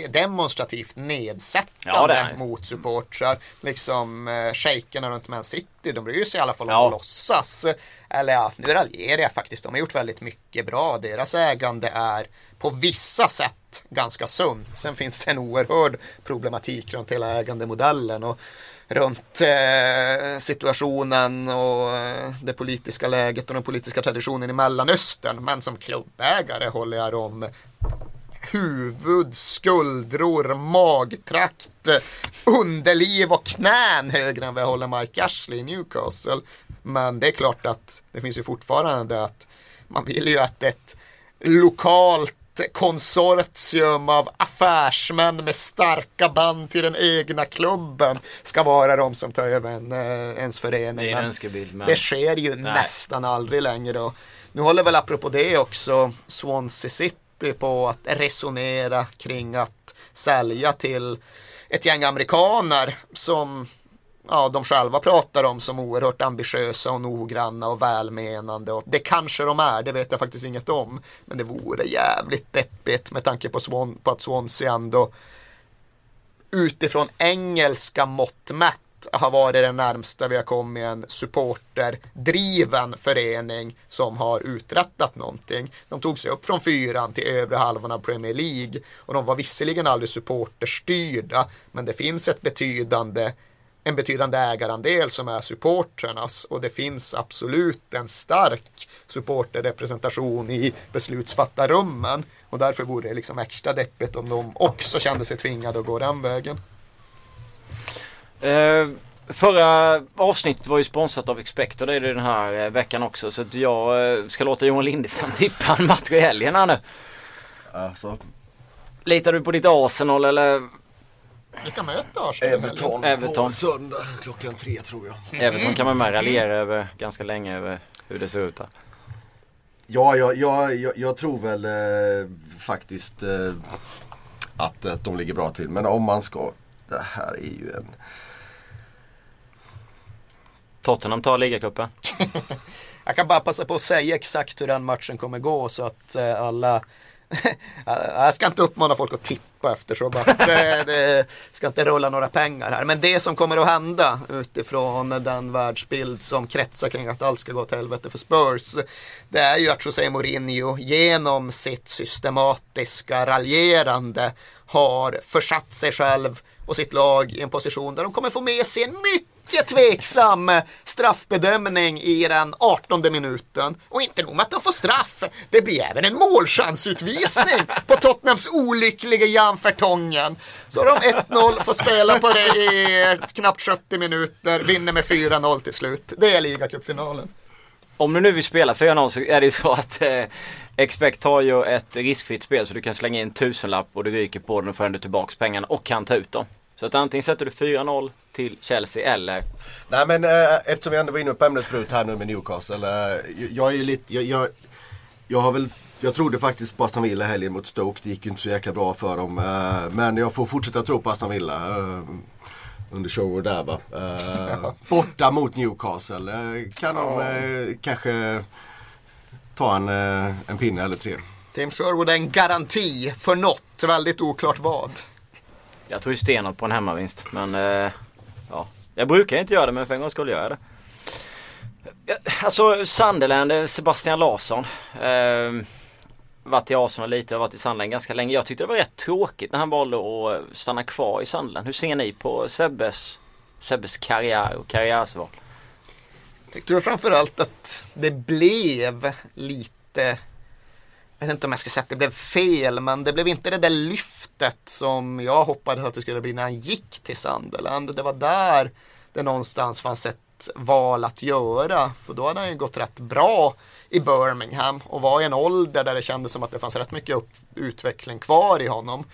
demonstrativt Ja, nedsättande han. mot supportrar. Liksom uh, shakerna runt Man City, de bryr sig i alla fall om Ja. att låtsas. Eller ja, nu raljerar jag faktiskt. De har gjort väldigt mycket bra. Deras ägande är på vissa sätt ganska sunt. Sen finns det en oerhörd problematik runt hela ägandemodellen och runt eh, situationen och eh, det politiska läget och den politiska traditionen i Mellanöstern. Men som klubbägare håller jag dem huvud, skuldror, magtrakt, underliv och knän högre än vad jag håller Mike Ashley i Newcastle. Men det är klart att det finns ju fortfarande att man vill ju att ett lokalt konsortium av affärsmän med starka band till den egna klubben ska vara de som tar över en, eh, ens förening. Det är en önskebild. Men... det sker ju Nej. nästan aldrig längre. Och nu håller väl apropå det också Swansea City på att resonera kring att sälja till ett gäng amerikaner som ja, de själva pratar om som oerhört ambitiösa och noggranna och välmenande. Och det kanske de är, det vet jag faktiskt inget om. Men det vore jävligt deppigt med tanke på, Swan, på att Swansea ändå utifrån engelska mått mätt har varit det närmsta vi har kommit en supporterdriven förening som har uträttat någonting. De tog sig upp från fyran till övre halvan av Premier League och de var visserligen aldrig supporterstyrda men det finns ett betydande en betydande ägarandel som är supportrarnas och det finns absolut en stark supporterrepresentation i beslutsfattarrummen och därför vore det liksom extra deppigt om de också kände sig tvingade att gå den vägen. Eh, förra avsnittet var ju sponsrat av Expect och det är det den här eh, veckan också. Så att jag eh, ska låta Johan Lindestam tippa en match i helgen här nu. Alltså, Litar du på ditt Arsenal eller Vilka möter Arsenal? Everton, Everton. på söndag klockan tre tror jag. Everton kan man med raljera över ganska länge över hur det ser ut här. Ja, jag, jag, jag, jag tror väl eh, faktiskt eh, att, att de ligger bra till. Men om man ska, det här är ju en... Tottenham tar ligacupen. Jag kan bara passa på att säga exakt hur den matchen kommer gå så att eh, alla jag ska inte uppmana folk att tippa eftersom att det, det ska inte rulla några pengar här. Men det som kommer att hända utifrån den världsbild som kretsar kring att allt ska gå till helvete för Spurs. Det är ju att José Mourinho genom sitt systematiska raljerande har försatt sig själv och sitt lag i en position där de kommer få med sig en mycket mycket tveksam straffbedömning i den 18 minuten. Och inte nog med att de får straff, det blir även en målchansutvisning på Tottenhams olyckliga Jan Fertongen. Så de 1-0, får spela på det i knappt 70 minuter, vinner med 4-0 till slut. Det är ligacupfinalen. Om du nu vill spela 4-0 så är det ju så att eh, Expect har ju ett riskfritt spel så du kan slänga in tusenlapp och du ryker på den och får ändå tillbaks pengarna och kan ta ut dem. Så att antingen sätter du 4-0 till Chelsea eller Nej men eh, eftersom vi ändå var inne på ämnet förut här nu med Newcastle. Eh, jag är ju lite, jag, jag, jag har väl jag trodde faktiskt på Aston Villa helgen mot Stoke. Det gick ju inte så jäkla bra för dem. Eh, men jag får fortsätta tro på Aston Villa. Eh, under show där va. Eh, borta mot Newcastle. Eh, kan de eh, kanske ta en, eh, en pinne eller tre. Tim Sherwood är en garanti för något, väldigt oklart vad. Jag tror ju stenhårt på en hemmavinst. Men eh, ja, jag brukar inte göra det men för en gång skulle jag göra det. Eh, alltså Sunderland, eh, Sebastian Larsson. Eh, varit i Arsenal lite och varit i Sunderland ganska länge. Jag tyckte det var rätt tråkigt när han valde att eh, stanna kvar i Sunderland. Hur ser ni på Sebbes, Sebbes karriär och karriärsval? Tyckte väl framförallt att det blev lite jag vet inte om jag ska säga att det blev fel, men det blev inte det där lyftet som jag hoppades att det skulle bli när han gick till Sunderland. Det var där det någonstans fanns ett val att göra, för då hade han ju gått rätt bra i Birmingham och var i en ålder där det kändes som att det fanns rätt mycket upp, utveckling kvar i honom.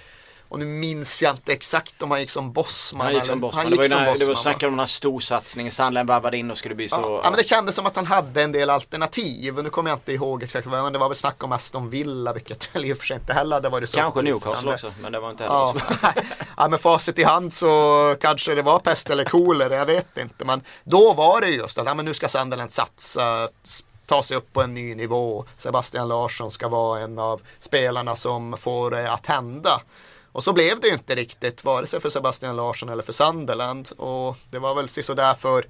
Och nu minns jag inte exakt om han gick som bossman. Han gick som eller- bossman. Han det var ju gick som när, det var va? snack om den här storsatsningen. Sunderland varvade in och skulle bli så... Ja, ja, men det kändes som att han hade en del alternativ. Nu kommer jag inte ihåg exakt vad, men det var väl snack om Aston Villa, vilket väl i och för sig inte heller hade varit så Kanske. Newcastle också, men det var inte heller Ja. ja, med facit i hand så kanske det var pest eller kolera, jag vet inte. Men då var det just att ja, men nu ska Sunderland satsa, ta sig upp på en ny nivå. Sebastian Larsson ska vara en av spelarna som får det att hända. Och så blev det ju inte riktigt, vare sig för Sebastian Larsson eller för Sunderland. Och det var väl sådär för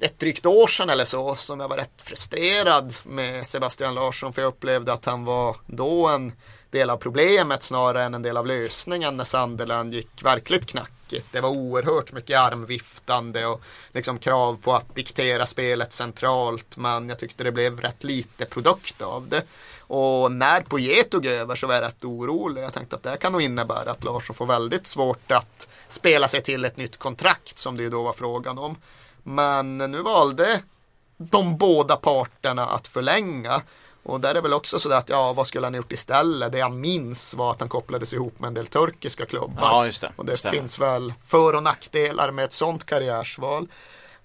ett drygt år sedan eller så som jag var rätt frustrerad med Sebastian Larsson för jag upplevde att han var då en del av problemet snarare än en del av lösningen när Sunderland gick verkligt knackigt. Det var oerhört mycket armviftande och liksom krav på att diktera spelet centralt men jag tyckte det blev rätt lite produkt av det. Och när Poirier tog över så var jag rätt orolig. Jag tänkte att det här kan nog innebära att Larsson får väldigt svårt att spela sig till ett nytt kontrakt som det ju då var frågan om. Men nu valde de båda parterna att förlänga. Och där är väl också sådär att ja, vad skulle han gjort istället? Det jag minns var att han kopplades ihop med en del turkiska klubbar. Ja, just det. Och det Stämmer. finns väl för och nackdelar med ett sånt karriärsval.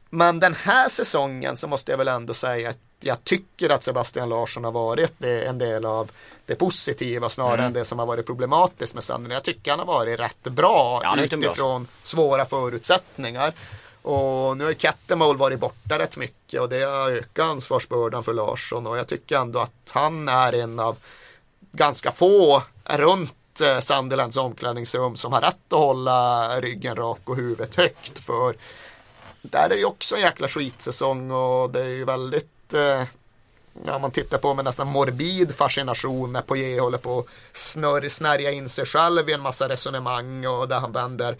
Men den här säsongen så måste jag väl ändå säga att jag tycker att Sebastian Larsson har varit det- en del av det positiva snarare Mm. än det som har varit problematiskt med Sandern. Jag tycker han har varit rätt bra Ja, en bra utifrån svåra förutsättningar. Och nu har Kettemol varit borta rätt mycket och det har ökat ansvarsbördan för Larsson och jag tycker ändå att han är en av ganska få runt eh, Sunderlands omklädningsrum som har rätt att hålla ryggen rak och huvudet högt för där är det ju också en jäkla skitsäsong och det är ju väldigt eh, Ja, man tittar på med nästan morbid fascination när Poirier håller på att snör, snärja in sig själv i en massa resonemang och där han vänder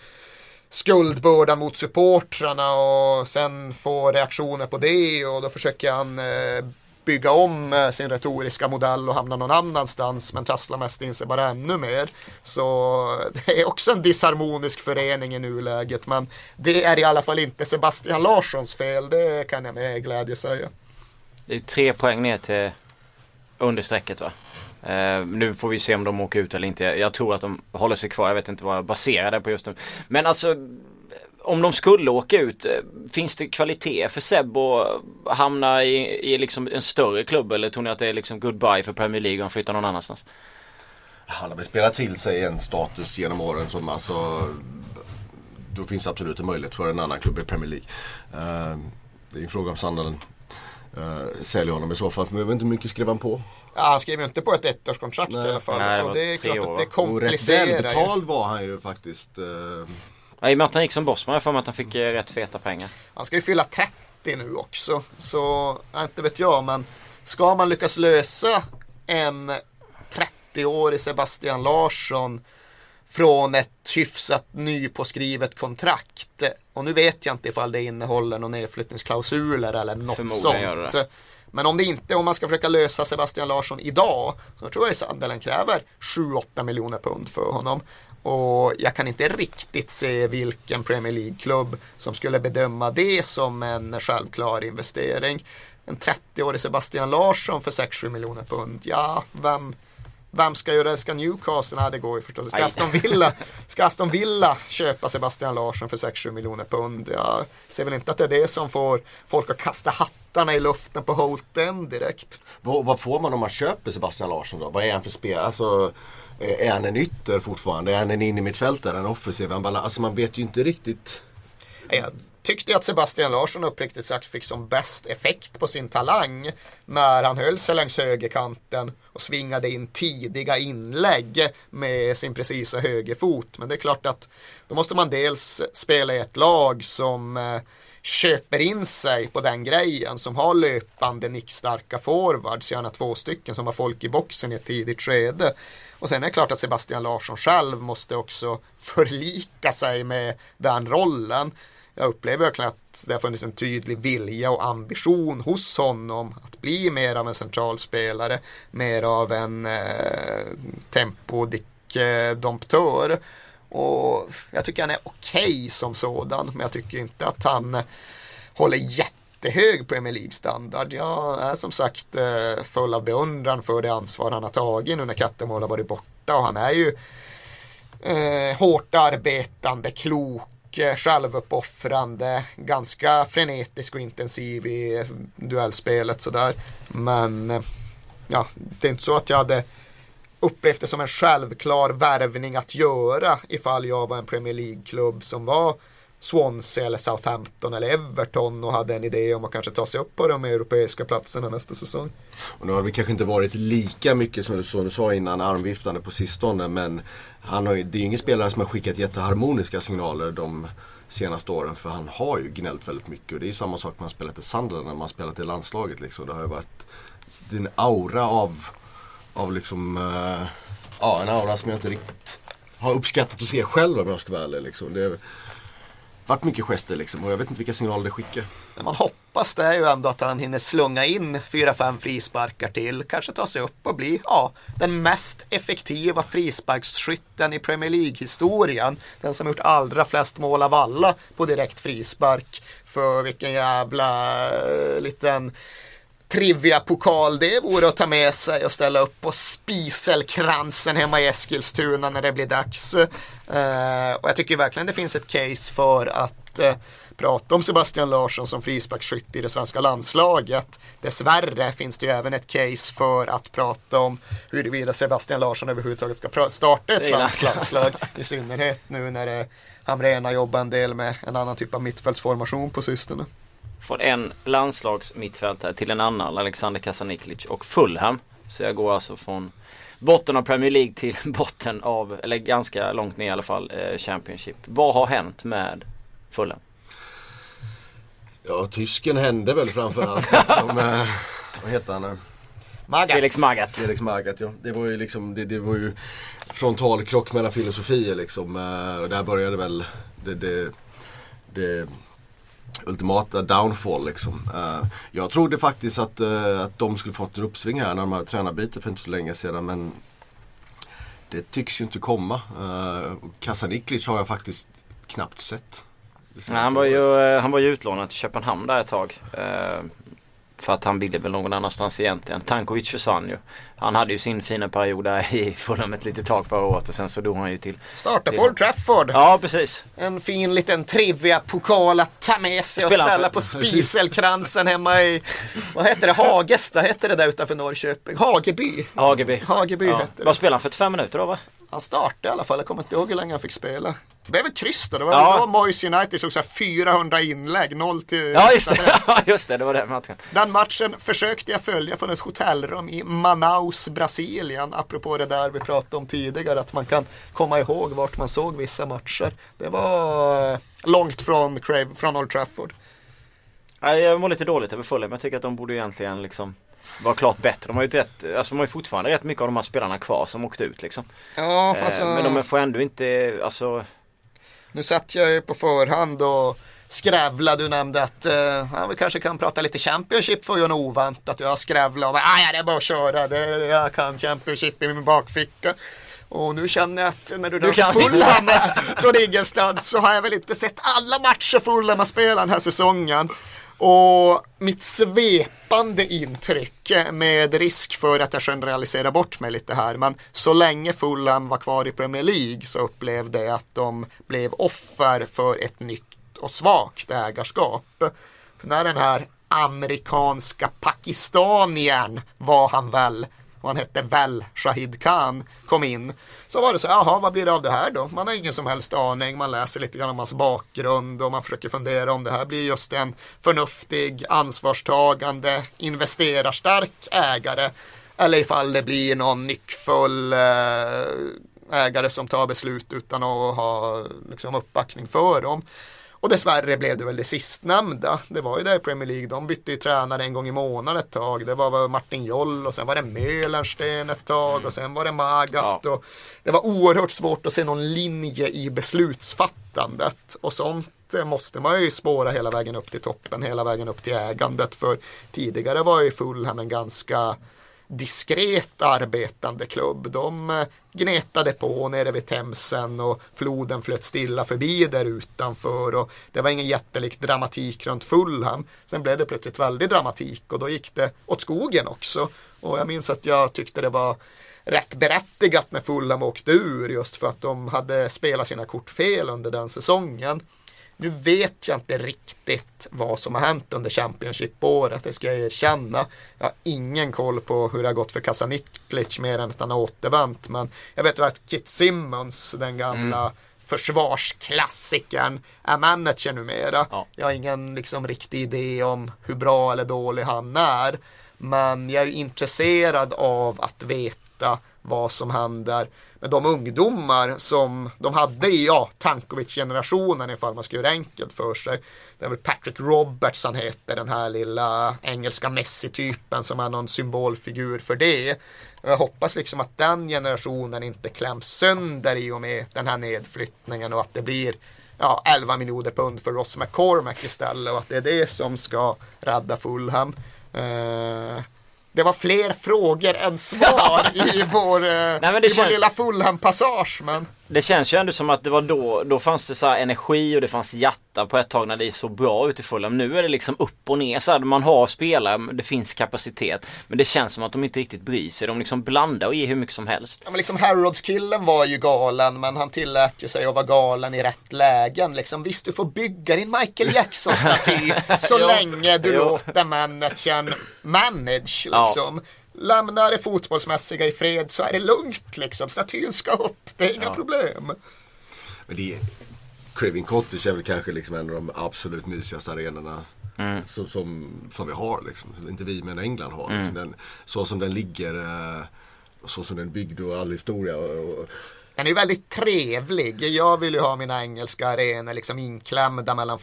skuldbördan mot supportrarna och sen får reaktioner på det och då försöker han eh, bygga om eh, sin retoriska modell och hamna någon annanstans men trasslar mest in sig bara ännu mer. Så det är också en disharmonisk förening i nuläget men det är i alla fall inte Sebastian Larssons fel, det kan jag med glädje säga. Det är tre poäng ner till understrecket va? Uh, nu får vi se om de åker ut eller inte. Jag tror att de håller sig kvar. Jag vet inte vad jag baserar det på just nu. Men alltså om de skulle åka ut, eh, finns det kvalitet för Seb att hamna i, i liksom en större klubb eller tror ni att det är liksom goodbye för Premier League om han flyttar någon annanstans? Han har väl spelat till sig en status genom åren som alltså Då finns det absolut en möjlighet för en annan klubb i Premier League. Uh, det är en fråga om Sandalen uh, säljer honom i så fall. Men jag vet inte hur mycket skrev han på. Ja, han skrev ju inte på ett ettårskontrakt Nej. i alla fall Nej, det och det är klart år, att det va? Och rätt komplicerar välbetald var han ju faktiskt. eh, Ja, I och med att han gick som bossman, får mig att han fick eh, rätt feta pengar. Han ska ju fylla 30 nu också. Så, inte vet jag, men ska man lyckas lösa en 30-årig Sebastian Larsson från ett hyfsat nypåskrivet kontrakt. Och nu vet jag inte ifall det innehåller någon nedflyttningsklausuler eller något sånt. Men om det inte, om man ska försöka lösa Sebastian Larsson idag, så tror jag Sunderland kräver 7-8 miljoner pund för honom. Och jag kan inte riktigt se vilken Premier League-klubb som skulle bedöma det som en självklar investering. En 30-årig Sebastian Larsson för 6-7 miljoner pund, ja, vem, vem ska göra det? Ska Newcastle? Nej, det går ju förstås. Ska. Aston Villa, ska Aston Villa köpa Sebastian Larsson för 6-7 miljoner pund? Jag ser väl inte att det är det som får folk att kasta hattarna i luften på Holt End direkt. vad, vad får man om man köper Sebastian Larsson då? Vad är han för spelare? Alltså, eh, är han en ytter fortfarande? Är han en innermittfältare? En offensiv? En balans? Alltså man vet ju inte riktigt. Jag tyckte att Sebastian Larsson uppriktigt sagt fick som bäst effekt på sin talang när han höll sig längs högerkanten och svingade in tidiga inlägg med sin precisa högerfot. Men det är klart att då måste man dels spela i ett lag som eh, köper in sig på den grejen som har löpande nickstarka forwards, gärna två stycken som har folk i boxen i ett tidigt skede. Och sen är det klart att Sebastian Larsson själv måste också förlika sig med den rollen. Jag upplever verkligen att det har funnits en tydlig vilja och ambition hos honom att bli mer av en centralspelare, mer av en eh, tempodick-domptör. Och jag tycker han är okej som sådan, men jag tycker inte att han håller jättehög Premier League-standard. Jag är som sagt eh, full av beundran för det ansvar han har tagit nu när Kattemål har varit borta och han är ju eh, hårt arbetande, klok, självuppoffrande, ganska frenetisk och intensiv i duellspelet sådär. Men ja, det är inte så att jag hade upplevt det som en självklar värvning att göra ifall jag var en Premier League-klubb som var Swansea eller Southampton eller Everton och hade en idé om att kanske ta sig upp på de europeiska platserna nästa säsong. Och nu har det kanske inte varit lika mycket som du, som du sa innan armviftande på sistone men han har ju, det är ju ingen spelare som har skickat jätteharmoniska signaler de senaste åren för han har ju gnällt väldigt mycket och det är ju samma sak när man spelat i Sunderland när man spelat i landslaget liksom. Det har ju varit en aura av, av liksom, eh, ja en aura som jag inte riktigt har uppskattat att se själv om jag ska vara ärlig liksom. Det är, varit mycket gester liksom och jag vet inte vilka signaler det skickar. Men man hoppas det är ju ändå att han hinner slunga in 4-5 frisparkar till. Kanske ta sig upp och bli ja, den mest effektiva frisparksskytten i Premier League-historien. Den som gjort allra flest mål av alla på direkt frispark. För vilken jävla eh, liten trivia-pokal det vore att ta med sig och ställa upp på spiselkransen hemma i Eskilstuna när det blir dags. Eh, och jag tycker verkligen det finns ett case för att eh, prata om Sebastian Larsson som frisparksskytt i det svenska landslaget. Dessvärre finns det ju även ett case för att prata om huruvida Sebastian Larsson överhuvudtaget ska starta ett svenskt landslag. I synnerhet nu när Hamrena jobbar en del med en annan typ av mittfältsformation på sistone. Från en landslagsmittfältare till en annan, Alexander Kasaniklic och Fulham. Så jag går alltså från botten av Premier League till botten av, eller ganska långt ner i alla fall, eh, Championship. Vad har hänt med Fulham? Ja, tysken hände väl framförallt. som, eh, vad heter han? Magath. Felix Magath. Felix Magath ja. Det var ju liksom, det, det var ju frontalkrock mellan filosofier liksom. Eh, och där började väl det, det, det ultimata downfall liksom. Uh, jag trodde faktiskt att, uh, att de skulle fått en uppsving här när de hade tränarbyte för inte så länge sedan men det tycks ju inte komma. Uh, Kasaniklic har jag faktiskt knappt sett. Nej, han, var ju, han var ju utlånad till Köpenhamn där ett tag. För att han ville väl någon annanstans egentligen. Tankovic försvann ju. Han hade ju sin fina period där i Fulham ett litet tag förra året och sen så dog han ju till... Starta på Old Trafford. Ja precis. En fin liten trivia-pokal att ta med sig och ställa på spiselkransen hemma i... Vad heter det? Hagesta heter det där utanför Norrköping. Hageby. Hageby. Hageby ja. heter det. Vad spelade han för 45 minuter då va? Han startade i alla fall. Jag kommer inte ihåg hur länge han fick spela. Det blev ett kryss då. Det var ja. då Moise United såg så 400 inlägg, 0 till Ja just det, ja, just det, det var den matchen. Den matchen försökte jag följa från ett hotellrum i Manaus, Brasilien. Apropå det där vi pratade om tidigare, att man kan komma ihåg vart man såg vissa matcher. Det var eh, långt från, Crave, från Old Trafford. Jag mår lite dåligt över Fulham. Jag tycker att de borde egentligen liksom vara klart bättre. De har ju, rätt, alltså de har ju fortfarande rätt mycket av de här spelarna kvar som åkte ut liksom. Ja, alltså... Eh, men de får ändå inte, alltså nu satt jag ju på förhand och skrävlade. Du nämnde att uh, ja, vi kanske kan prata lite Championship för ju något oväntat. Jag skrävlade och ah, ja, det är bara att köra. Det, jag kan Championship i min bakficka. Och nu känner jag att när du, drar Fulham från Igelstad så har jag väl inte sett alla matcher Fulham har spelat den här säsongen. Och mitt svepande intryck med risk för att jag generaliserar bort mig lite här men så länge Fulham var kvar i Premier League så upplevde jag att de blev offer för ett nytt och svagt ägarskap. För när den här amerikanska pakistanien var han väl och han hette väl Shahid Khan, kom in. Så var det så, jaha, vad blir det av det här då? Man har ingen som helst aning, man läser lite grann om hans bakgrund och man försöker fundera om det här blir just en förnuftig, ansvarstagande, investerarstark ägare. Eller ifall det blir någon nyckfull eh, ägare som tar beslut utan att ha liksom, uppbackning för dem. Och dessvärre blev det väl det sistnämnda. Det var ju där i Premier League, de bytte ju tränare en gång i månaden ett tag. Det var Martin Joll och sen var det Möhlensten ett tag och sen var det Magat. Ja. Och det var oerhört svårt att se någon linje i beslutsfattandet. Och sånt måste man ju spåra hela vägen upp till toppen, hela vägen upp till ägandet. För tidigare var ju Fulham en ganska diskret arbetande klubb. De eh, gnetade på nere vid Themsen och floden flöt stilla förbi där utanför och det var ingen jättelik dramatik runt Fulham. Sen blev det plötsligt väldigt dramatik och då gick det åt skogen också. Och jag minns att jag tyckte det var rätt berättigat när Fulham åkte ur just för att de hade spelat sina kort fel under den säsongen. Nu vet jag inte riktigt vad som har hänt under Championship-året, det ska jag erkänna. Jag har ingen koll på hur det har gått för Kasaniklic mer än att han har återvänt. Men jag vet att Kit Simmons, den gamla mm. försvarsklassikern, är manager numera. Ja. Jag har ingen liksom, riktig idé om hur bra eller dålig han är. Men jag är intresserad av att veta vad som händer med de ungdomar som de hade i ja, Tankovic-generationen ifall man ska göra enkelt för sig. Det är väl Patrick Roberts han heter, den här lilla engelska Messi-typen som är någon symbolfigur för det. Jag hoppas liksom att den generationen inte kläms sönder i och med den här nedflyttningen och att det blir ja, 11 miljoner pund för Ross McCormack istället och att det är det som ska rädda Fulham. Eh, det var fler frågor än svar i vår, eh, Nej, i känns... vår lilla Fulham-passage. Men... det känns ju ändå som att det var då, då fanns det så här energi och det fanns hjärta på ett tag när det såg bra ut i Fulham. Nu är det liksom upp och ner så här, man har spelare, det finns kapacitet. Men det känns som att de inte riktigt bryr sig. De liksom blandar och ger hur mycket som helst. Ja, men liksom Harrods-killen var ju galen, men han tillät ju sig att vara galen i rätt lägen. Liksom, visst, du får bygga din Michael Jackson-staty så länge du låter managern manage. Ja. Liksom. Lämna det fotbollsmässiga i fred så är det lugnt. Liksom. Statyn ska upp, det är inga Ja. problem. Men det är, Craving Cottage är väl kanske liksom en av de absolut mysigaste arenorna så, som, som vi har. Liksom. Inte vi men England har. Liksom. Den, så som den ligger, eh, så som den är byggd och all historia. Och, och, Den är ju väldigt trevlig. Jag vill ju ha mina engelska arenor liksom inklämda mellan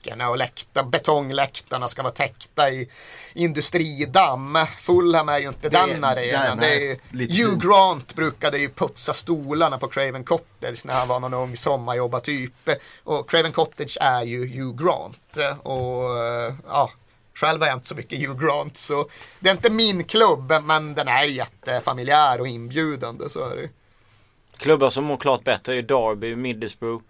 fabrikerna och läkta, betongläktarna ska vara täckta i industridamm. Fulham är ju inte Det- den arenan. Det är ju, lite Hugh. Grant brukade ju putsa stolarna på Craven Cottage när han var någon ung sommarjobbartyp. Och Craven Cottage är ju Hugh Grant. Och eh, ja, själv har jag inte så mycket Hugh Grant. Så det är inte min klubb, men den är ju jättefamiljär och inbjudande. Så är det. Klubbar som mår klart bättre är Derby, Middlesbrough,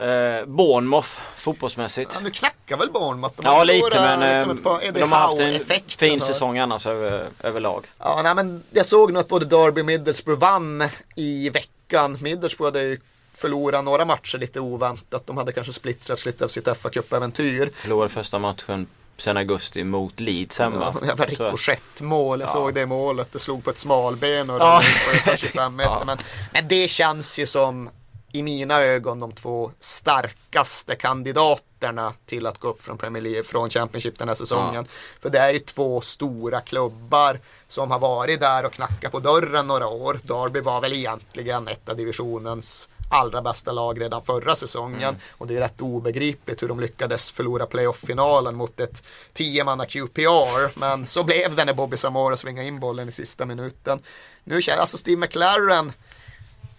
eh, Bournemouth fotbollsmässigt. Ja, nu knackar väl Bournemouth. De Ja lite men liksom eh, ett par Eddie de har haft en fin säsong annars över, överlag. Ja, nej, men jag såg nog att både Derby och Middlesbrough vann i veckan. Middlesbrough hade ju förlorat några matcher lite oväntat. De hade kanske splittrat lite av sitt fa Cup-äventyr. Förlorade första matchen sen augusti mot Leeds hemma. Ja, jävla rikoschettmål. Jag Ja. såg det målet. Det slog på ett smalben och Ja. på ungefär 25 meter. Ja. Men, men det känns ju som i mina ögon de två starkaste kandidaterna till att gå upp från Premier League, från Championship den här säsongen. För det är ju två stora klubbar som har varit där och knackat på dörren några år. Derby var väl egentligen ett av divisionens allra bästa lag redan förra säsongen. Och det är rätt obegripligt hur de lyckades förlora playoff-finalen mot ett 10-manna QPR. Men så blev det när Bobby Zamora svingade in bollen i sista minuten. Nu känns alltså Steve McLaren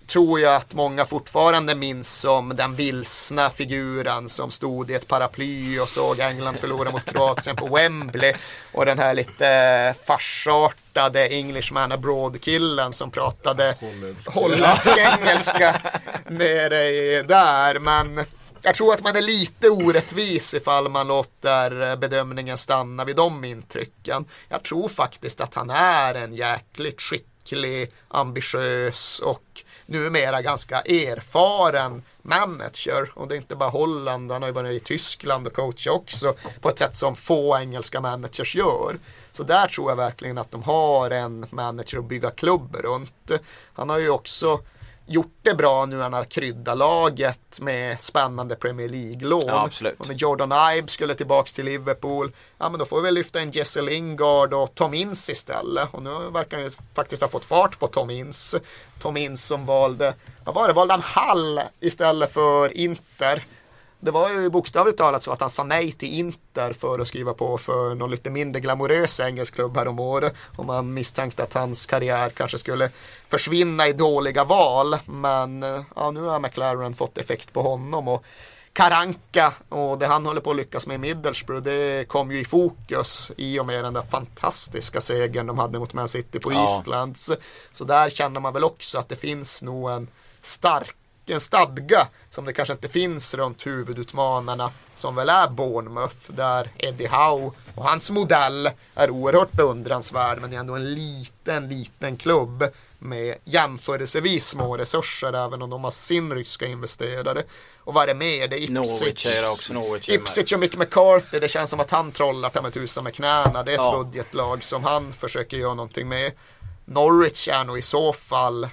tror jag att många fortfarande minns som den vilsna figuren som stod i ett paraply och såg England förlora mot Kroatien på Wembley. Och den här lite farsartade Englishman abroad-killen som pratade Holländska. holländsk engelska nere där. Men jag tror att man är lite orättvis ifall man låter bedömningen stanna vid de intrycken. Jag tror faktiskt att han är en jäkligt skicklig, ambitiös och numera ganska erfaren manager. Och det är inte bara Holland, han har ju varit i Tyskland och coachat också på ett sätt som få engelska managers gör. Så där tror jag verkligen att de har en manager att bygga klubb runt. Han har ju också gjort det bra nu när han har kryddat laget med spännande Premier League-lån. Ja. Och när Jordan Ibe skulle tillbaks till Liverpool, ja men då får vi väl lyfta in Jesse Lingard och Tom Ince istället. Och nu verkar han ju faktiskt ha fått fart på Tom Ince. Tom Ince som valde, vad var det, valde han Hall istället för Inter. Det var ju bokstavligt talat så att han sa nej till Inter för att skriva på för någon lite mindre glamorös engelsk klubb här om året. Och man misstänkte att hans karriär kanske skulle försvinna i dåliga val. Men eh, ja, nu har McLaren fått effekt på honom. Och Karanka och det han håller på att lyckas med i Middlesbrough det kom ju i fokus i och med den där fantastiska segern de hade mot Man City på Ja. Eastlands. Så där känner man väl också att det finns nog en stark en stadga som det kanske inte finns runt huvudutmanarna som väl är Bournemouth där Eddie Howe och hans modell är oerhört beundransvärd men det är ändå en liten, liten klubb med jämförelsevis små resurser även om de har sin ryska investerare. Och vad är det mer? Det är Ipswich. är. Norwich med. Ipswich och Mick McCarthy, det känns som att han trollar ta mig tusan med knäna. Det är ett Ja. budgetlag som han försöker göra någonting med. Norwich är nog i så fall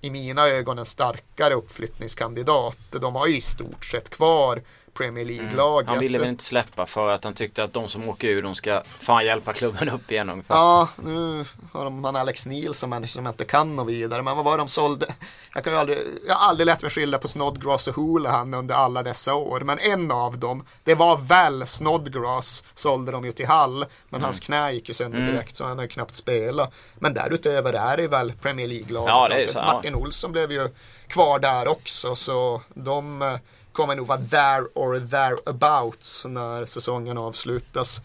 i mina ögon en starkare uppflyttningskandidat. De har ju i stort sett kvar Premier League-laget. Mm. Han ville väl inte släppa för att han tyckte att de som åker ur de ska fan hjälpa klubben upp igen ungefär. Ja, nu har de han Alex Neil som människa som inte kan något vidare. Men vad var de sålde? Jag, kan ju aldrig, jag har aldrig lärt mig skilja på Snodgrass och Houlihan under alla dessa år. Men en av dem, det var väl Snodgrass, sålde de ju till Hall. Men hans knä gick ju sönder direkt så han har ju knappt spelat. Men därutöver är det väl Premier League-laget. Det ja. Martin Olsson blev ju kvar där också. Så de eh, kommer nog vara there or thereabouts när säsongen avslutas.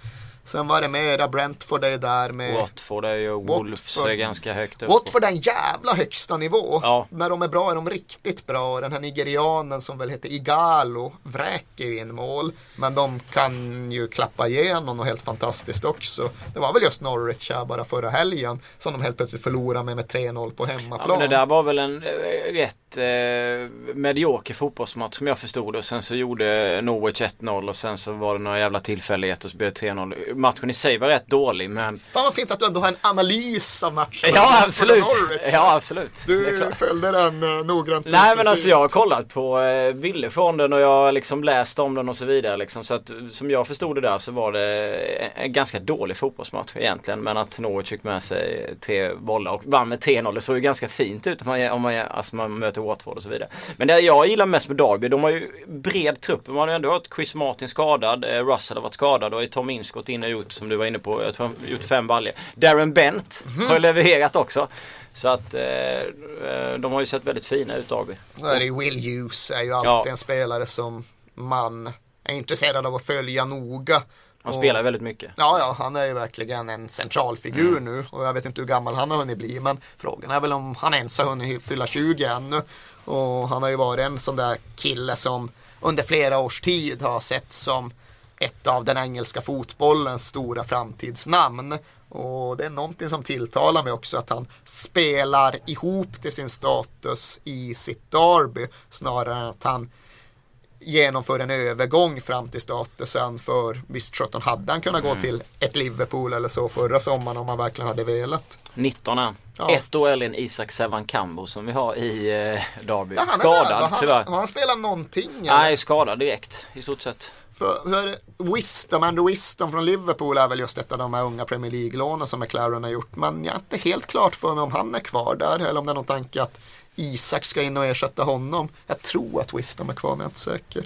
Sen var det mera, Brentford är ju där med Watford är ju, Wolves Watford. är ganska högt upp. Watford är en jävla högsta nivå. Ja. När de är bra är de riktigt bra. Den här nigerianen som väl heter Igalo vräker ju in mål. Men de kan ju klappa igenom och helt fantastiskt också. Det var väl just Norwich här bara förra helgen som de helt plötsligt förlorade med med 3-0 på Ja, hemmaplan. men det där var väl en eh, rätt eh, medioker fotbollsmatch som jag förstod det. Sen så gjorde Norwich 1-0 och sen så var det några jävla tillfälligheter och så blev det 3-0. Matchen i sig var rätt dålig men Fan vad fint att du ändå har en analys av matchen. Ja absolut. Ja absolut. Du följde den uh, noggrant. Nej men alltså jag har kollat på eh, bilder från den och jag har liksom läst om den och så vidare liksom. Så att som jag förstod det där så var det en, en ganska dålig fotbollsmatch egentligen. Men att Norwich fick med sig tre bollar och vann med 3-0. Det såg ju ganska fint ut om man, om man, alltså man möter Watford och så vidare. Men det jag gillar mest med Derby, de har ju bred trupp. Man har ju ändå hört Chris Martin skadad, eh, Russell har varit skadad och Tom Ince gått in och gjort som du var inne på, jag tror han har gjort fem baljor. Darren Bent har ju levererat också. Så att eh, eh, de har ju sett väldigt fina ut Derby. Så är det ju Will Hughes är ju alltid Ja. en spelare som man är intresserad av att följa noga. Han Och- spelar väldigt mycket. Ja, ja, han är ju verkligen en centralfigur Mm. nu och jag vet inte hur gammal han har hunnit bli men frågan är väl om han ens har hunnit fylla 20 ännu. Och han har ju varit en sån där kille som under flera års tid har sett som ett av den engelska fotbollens stora framtidsnamn. Och det är någonting som tilltalar mig också att han spelar ihop till sin status i sitt derby snarare än att han genomför en övergång fram till statusen för visst sjutton hade han kunnat Mm. gå till ett Liverpool eller så förra sommaren om han verkligen hade velat. 19 är han. Ja. Ett år äldre än Isak Sevan vi har i eh, Derby. Ja, han skadad. Har tyvärr. Han, har han spelat någonting? eller? Nej, skadad direkt i stort sett. För, för Wisdom, Andrew Wisdom från Liverpool är väl just ett av de här unga Premier League-lånen som McLaren har gjort. Men jag är inte helt klart för mig om han är kvar där eller om det är någon tanke att Isak ska in och ersätta honom. Jag tror att Wisdom är kvar men jag är inte säker.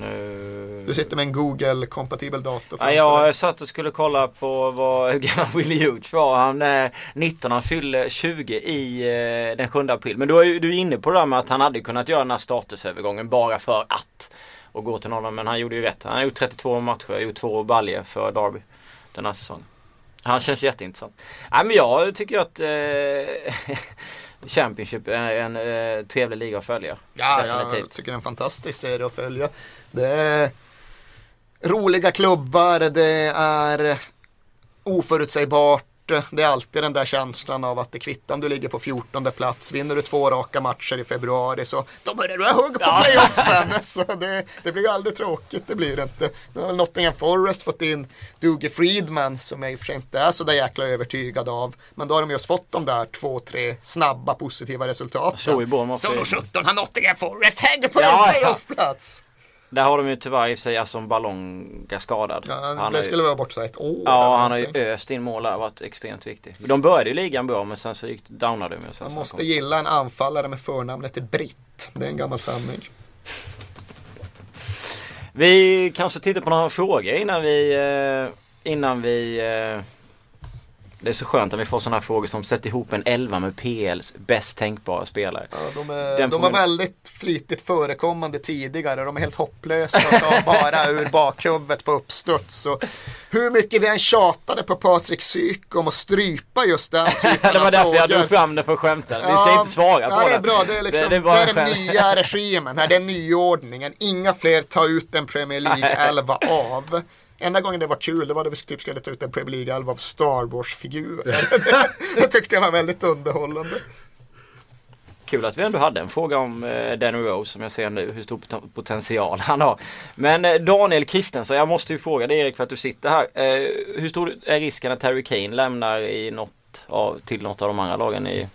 Nu... Du sitter med en Google-kompatibel dator Ja, framför dig. jag satt och skulle kolla på vad, hur gammal Willie Hughes var. Han är 19, han fyller 20 i eh, den 7 april. Men du är du är inne på det där med att han hade kunnat göra den här statusövergången bara för att. Och gå till någon, men han gjorde ju rätt. Han har gjort 32 matcher, gjort två baljer för Derby den här säsongen. Han känns jätteintressant. Nej men jag tycker att eh, Championship är en eh, trevlig liga att följa. Ja, jag Definitivt. tycker det är en fantastisk serie att följa. Det är roliga klubbar, det är oförutsägbart. Det är alltid den där känslan av att det kvittar om du ligger på 14 plats. Vinner du två raka matcher i februari så då börjar du ha hugg på playoffen. så det, det blir ju aldrig tråkigt, det blir det inte. Nu har väl Nottingham Forest fått in Dougie Friedman som jag i och för sig inte är så där jäkla övertygad av. Men då har de just fått de där två, tre snabba positiva resultaten. Så då 17 har Nottingham Forest hänger på Ja, en ja. playoffplats. Där har de ju tyvärr i sig Aston Ballonga skadad. Ja, Han skulle vara borta ett år. Ja, han har ju öst in mål där, varit extremt viktig. De började ju ligan bra men sen så gick downade de ju. Man måste kom- gilla en anfallare med förnamnet Britt. Det är en gammal sanning. Vi kanske tittar på några frågor innan vi eh, Innan vi eh, Det är så skönt att vi får sådana frågor som sätter ihop en elva med PLs bäst tänkbara spelare. Ja, de är, Den de var man- väldigt flitigt förekommande tidigare. De är helt hopplösa och tar bara ur bakhuvudet på uppstuds. Så hur mycket vi än tjatade på Patrik Syk om att strypa just den typen Det var av därför jag drog frågor. fram det för skämten. Vi ska inte svara på ja, det. det. är bra. Det är, liksom, det, bara är en den skämt. nya regimen. Här, det är nyordningen. Inga fler ta ut en Premier League 11 av. Enda gången det var kul det var när vi typ skulle ta ut en Premier League 11 av Star Wars-figurer. det tyckte jag var väldigt underhållande. Kul att vi ändå hade en fråga om eh, Danny Rose som jag ser nu, hur stor pot- potential han har. Men eh, Daniel Christensen, jag måste ju fråga dig Erik för att du sitter här. Eh, hur stor är risken att Harry Kane lämnar i något av, till något av de andra lagen i,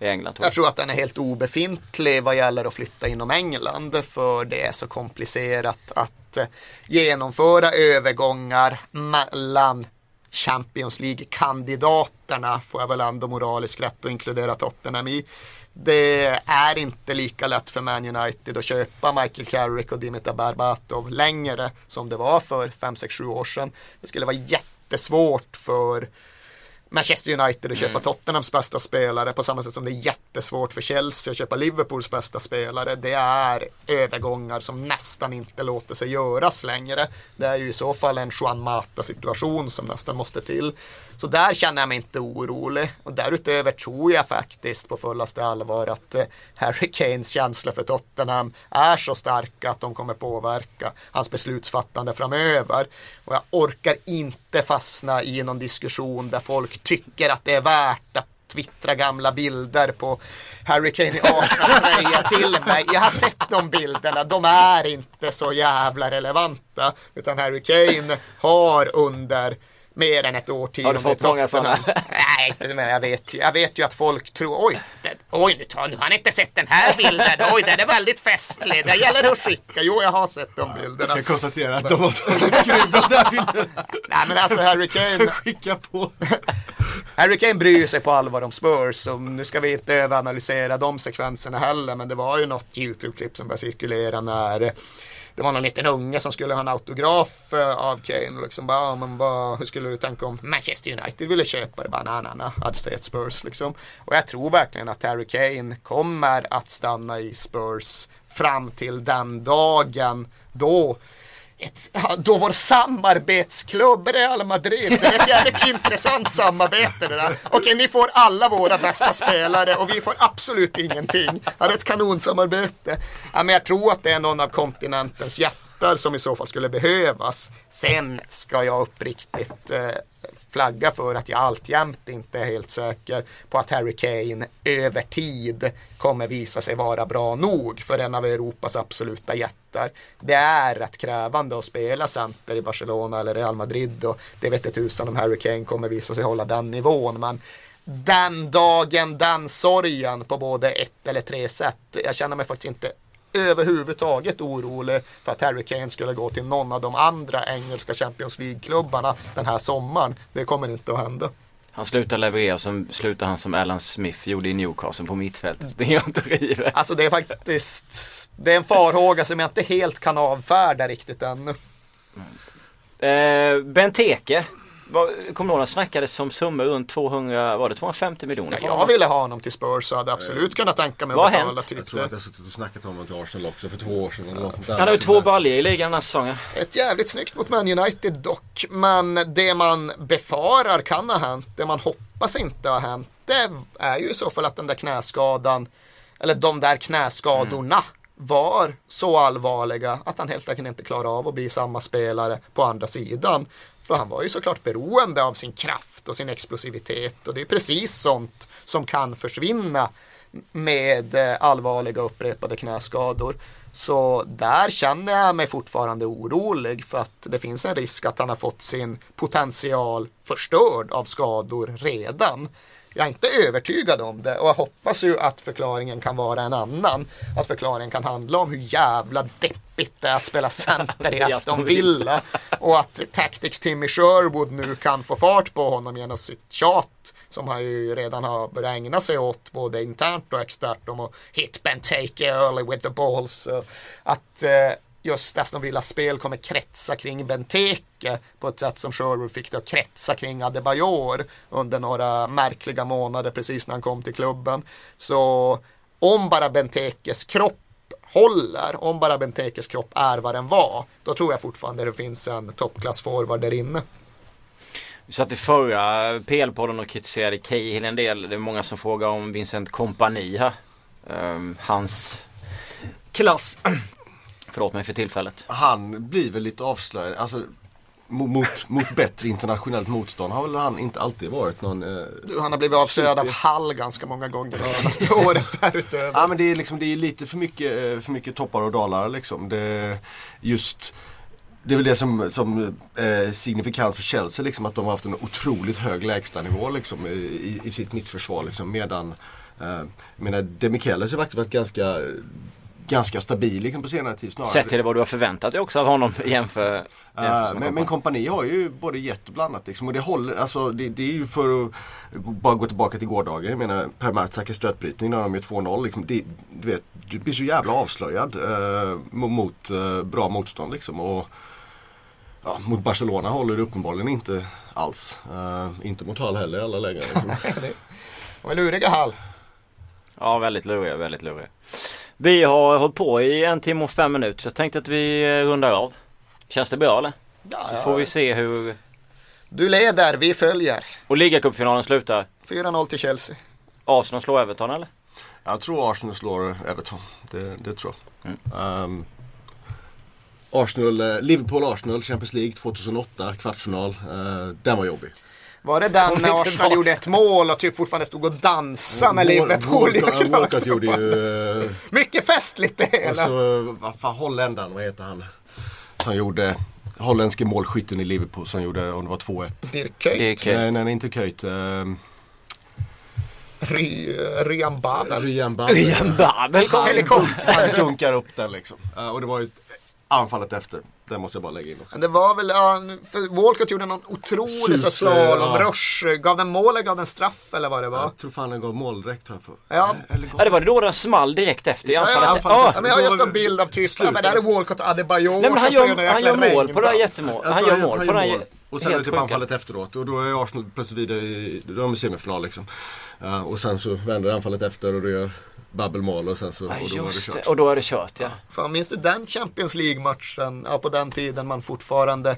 i England? Tror Jag jag. tror att den är helt obefintlig vad gäller att flytta inom England för det är så komplicerat att eh, genomföra övergångar mellan Champions League-kandidaterna får jag väl ändå moraliskt rätt att inkludera Tottenham i. Det är inte lika lätt för Man United att köpa Michael Carrick och Dimitar Berbatov längre som det var för 5-6-7 år sedan. Det skulle vara jättesvårt för Manchester United att köpa Tottenhams bästa spelare på samma sätt som det är jättesvårt för Chelsea att köpa Liverpools bästa spelare. Det är övergångar som nästan inte låter sig göras längre. Det är ju i så fall en Juan Mata situation som nästan måste till. Så där känner jag mig inte orolig. Och därutöver tror jag faktiskt på fullaste allvar att eh, Harry Kanes känsla för Tottenham är så starka att de kommer påverka hans beslutsfattande framöver. Och jag orkar inte fastna i någon diskussion där folk tycker att det är värt att twittra gamla bilder på Harry Kane i Arsenal tröja till mig. Jag har sett de bilderna, de är inte så jävla relevanta. Utan Harry Kane har under mer än ett årtionde. Har du fått många sådana? Nej, inte men jag vet, ju, jag vet ju att folk tror oj, det, oj nu, tar, nu har han inte sett den här bilden, oj den är väldigt festlig, det gäller att skicka. Jo, jag har sett de bilderna. Jag konstaterar att de har tagit skruvar bilderna. Nej men alltså Harry Kane, Skicka på. Harry Kane bryr sig på allvar om Spurs och nu ska vi inte överanalysera de sekvenserna heller men det var ju något YouTube-klipp som började cirkulera när det var någon liten unge som skulle ha en autograf eh, av Kane liksom bara, ja, men bara, hur skulle du tänka om Manchester United ville köpa det? Bara, nej, nej, I'd say Spurs liksom. Och jag tror verkligen att Harry Kane kommer att stanna i Spurs fram till den dagen då ett, ja, då vår samarbetsklubb Real Madrid, det är ett jävligt intressant samarbete det där. Okej, ni får alla våra bästa spelare och vi får absolut ingenting. Ja, det är ett kanonsamarbete. Ja, men jag tror att det är någon av kontinentens jättar som i så fall skulle behövas. Sen ska jag uppriktigt eh, flagga för att jag alltjämt inte är helt säker på att Harry Kane över tid kommer visa sig vara bra nog för en av Europas absoluta jättar. Det är rätt krävande att spela center i Barcelona eller Real Madrid och det vet jag tusan om Harry Kane kommer visa sig hålla den nivån. Men den dagen, den sorgen på både ett eller tre sätt. Jag känner mig faktiskt inte överhuvudtaget orolig för att Harry Kane skulle gå till någon av de andra engelska Champions League-klubbarna den här sommaren. Det kommer inte att hända. Han slutar leverera som slutar han som Alan Smith gjorde i Newcastle på mittfältet. Springer runt och river. Alltså det är faktiskt det är en farhåga som jag inte helt kan avfärda riktigt ännu. Eh, Benteke. Vad- Kommer du det snackades som summor runt 200, var det 250 miljoner? för Jag honom? ville ha honom till Spurs och hade absolut kunnat tänka mig Vad att har betala hänt? typ Jag tror att jag har suttit och snackat om det till Arsenal också för två år sedan. Eller något sånt där. Han har ju två baljor i ligan den här säsongen. Ett jävligt snyggt mot Man United dock. Men det man befarar kan ha hänt, det man hoppas inte har hänt, det är ju i så fall att den där knäskadan, eller de där knäskadorna var så allvarliga att han helt enkelt inte klarar av att bli samma spelare på andra sidan. För han var ju såklart beroende av sin kraft och sin explosivitet och det är precis sånt som kan försvinna med eh, allvarliga upprepade knäskador. Så där känner jag mig fortfarande orolig för att det finns en risk att han har fått sin potential förstörd av skador redan. Jag är inte övertygad om det och jag hoppas ju att förklaringen kan vara en annan. Att förklaringen kan handla om hur jävla deppigt det är att spela center i Aston Villa. Och att Tactics Timmy Sherwood nu kan få fart på honom genom sitt tjat. Som han ju redan har börjat ägna sig åt både internt och externt om att hit Benteke early with the balls. Att eh, just Aston Villas spel kommer kretsa kring Benteke på ett sätt som Sherwood fick det att kretsa kring Adebayor under några märkliga månader precis när han kom till klubben. Så om bara Bentekes kropp håller, om bara Bentekes kropp är vad den var, då tror jag fortfarande det finns en toppklass forward där inne. Vi satt i förra PL-podden och kritiserade Cahill en del. Det är många som frågar om Vincent Kompani här. Ehm, hans klass. Förlåt mig för tillfället. Han blir väl lite avslöjad. Alltså, mo- mot, mot bättre internationellt motstånd har väl han inte alltid varit någon... Eh, Du, Han har blivit avslöjad av Hall ganska många gånger det senaste året därutöver. Ja men det är liksom det är lite för mycket, eh, för mycket toppar och dalar liksom. Det, just det är väl det som, som eh, signifikant för Chelsea liksom att de har haft en otroligt hög lägstanivå liksom i, i, i sitt mittförsvar liksom medan eh, jag menar Demichelis har faktiskt varit ganska Ganska stabil liksom på senare tid snarare. Sett till vad du har förväntat dig också av honom jämför, jämför Ja, med men, men Kompani. har ju både gett och blandat liksom. Och det håller, alltså det, det är ju för att bara gå tillbaka till gårdagen. Jag menar Per Mertesacker stötbrytning när de gör 2-0. Liksom, det, du vet, du blir så jävla avslöjad eh, mo- mot eh, bra motstånd liksom. Och, Ja, mot Barcelona håller det uppenbarligen inte alls. Uh, inte mot Hall heller i alla lägen. Liksom. Det var luriga Hall. Ja, väldigt luriga, väldigt luriga. Vi har hållit på i en timme och fem minuter så jag tänkte att vi eh, rundar av. Känns det bra eller? Ja, Så får vi se hur... Du leder, vi följer. Och ligacupfinalen slutar. 4-0 till Chelsea. Arsenal slår Everton eller? Jag tror Arsenal slår Everton. Det, det tror jag. Um, Arsenal, eh, Liverpool-Arsenal, Champions League 2008, kvartsfinal. Uh, den var jobbig. Var det den när Arsenal gjorde ett mål och typ fortfarande stod och dansade Wal- Liverpool Walcott, gjorde ju... eh, Mycket festligt det och hela. så, vad fan, holländaren, vad heter han? Som gjorde, holländske målskytten i Liverpool som gjorde, om det var 2-1. Dirk Kuyt. Nej, nej, inte Köjt. Um, Ry, Ryan Babel. Ryan Babel. Ryan Babel. Helikopter. Han dunkar upp den liksom. Eh, och det var ju anfallet efter. Det måste jag bara lägga in också. Men det var väl, ja, för Walcott gjorde någon otrolig så Super, slalom, ja. gav den mål eller gav den straff eller vad det var? Jag tror fan den gav mål direkt har jag för. Ja. Ja det var då den small direkt efter i Ja, ja, anfallet. anfallet. Ja, Ja, men jag har just en bild av typ, ja, men där är Walcott och Adebayor Nej men han gör, han gör mål på det här jättemål. Han gör mål på den här Och sen är det typ anfallet efteråt. Och då är Arsenal plötsligt vidare i, då är de i semifinal liksom. Ja, och sen så vänder anfallet efter och då gör Babel mål och sen så, Ja, och då var det kört. det. Och då är det kört ja. Fan, minns du den Champions League-matchen? Ja, på den tiden man fortfarande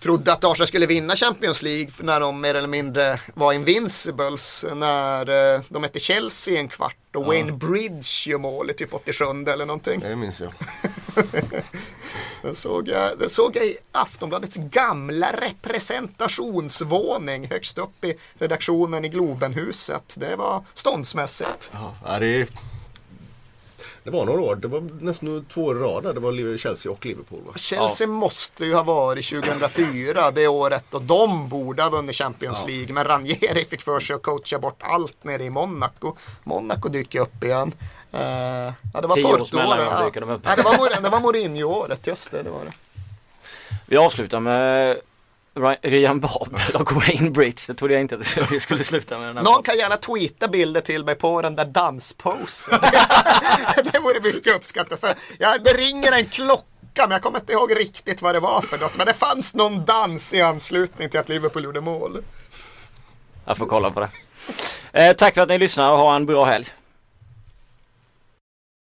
trodde att Arsenal skulle vinna Champions League när de mer eller mindre var invincibles. När eh, de hette Chelsea en kvart och Wayne Bridge gör mål i typ 87 eller någonting. Det minns jag. Den såg jag, den såg jag i Aftonbladets gamla representationsvåning högst upp i redaktionen i Globenhuset. Det var ståndsmässigt. Ja, ja, det, det var några år. Det var nästan två år i rad. Det var Chelsea och Liverpool va? Chelsea måste ju ha varit 2004, det året och de borde ha vunnit Champions League. Men Ranieri fick för sig att coacha bort allt nere i Monaco. Monaco dyker upp igen. Eh, ja, det var Porto-året. Ja. de upp. Ja, det var, det var Mourinho-året, just det. det, var det. Vi avslutar med Ry- Ryan Babel och Wayne Bridge. Det trodde jag inte att vi skulle sluta med den här Någon kan gärna tweeta bilder till mig på den där dansposen. det vore mycket uppskattat. För ja, det ringer en klocka men jag kommer inte ihåg riktigt vad det var för något. Men det fanns någon dans i anslutning till att Liverpool gjorde mål. Jag får kolla på det. Eh, tack för att ni lyssnar och ha en bra helg.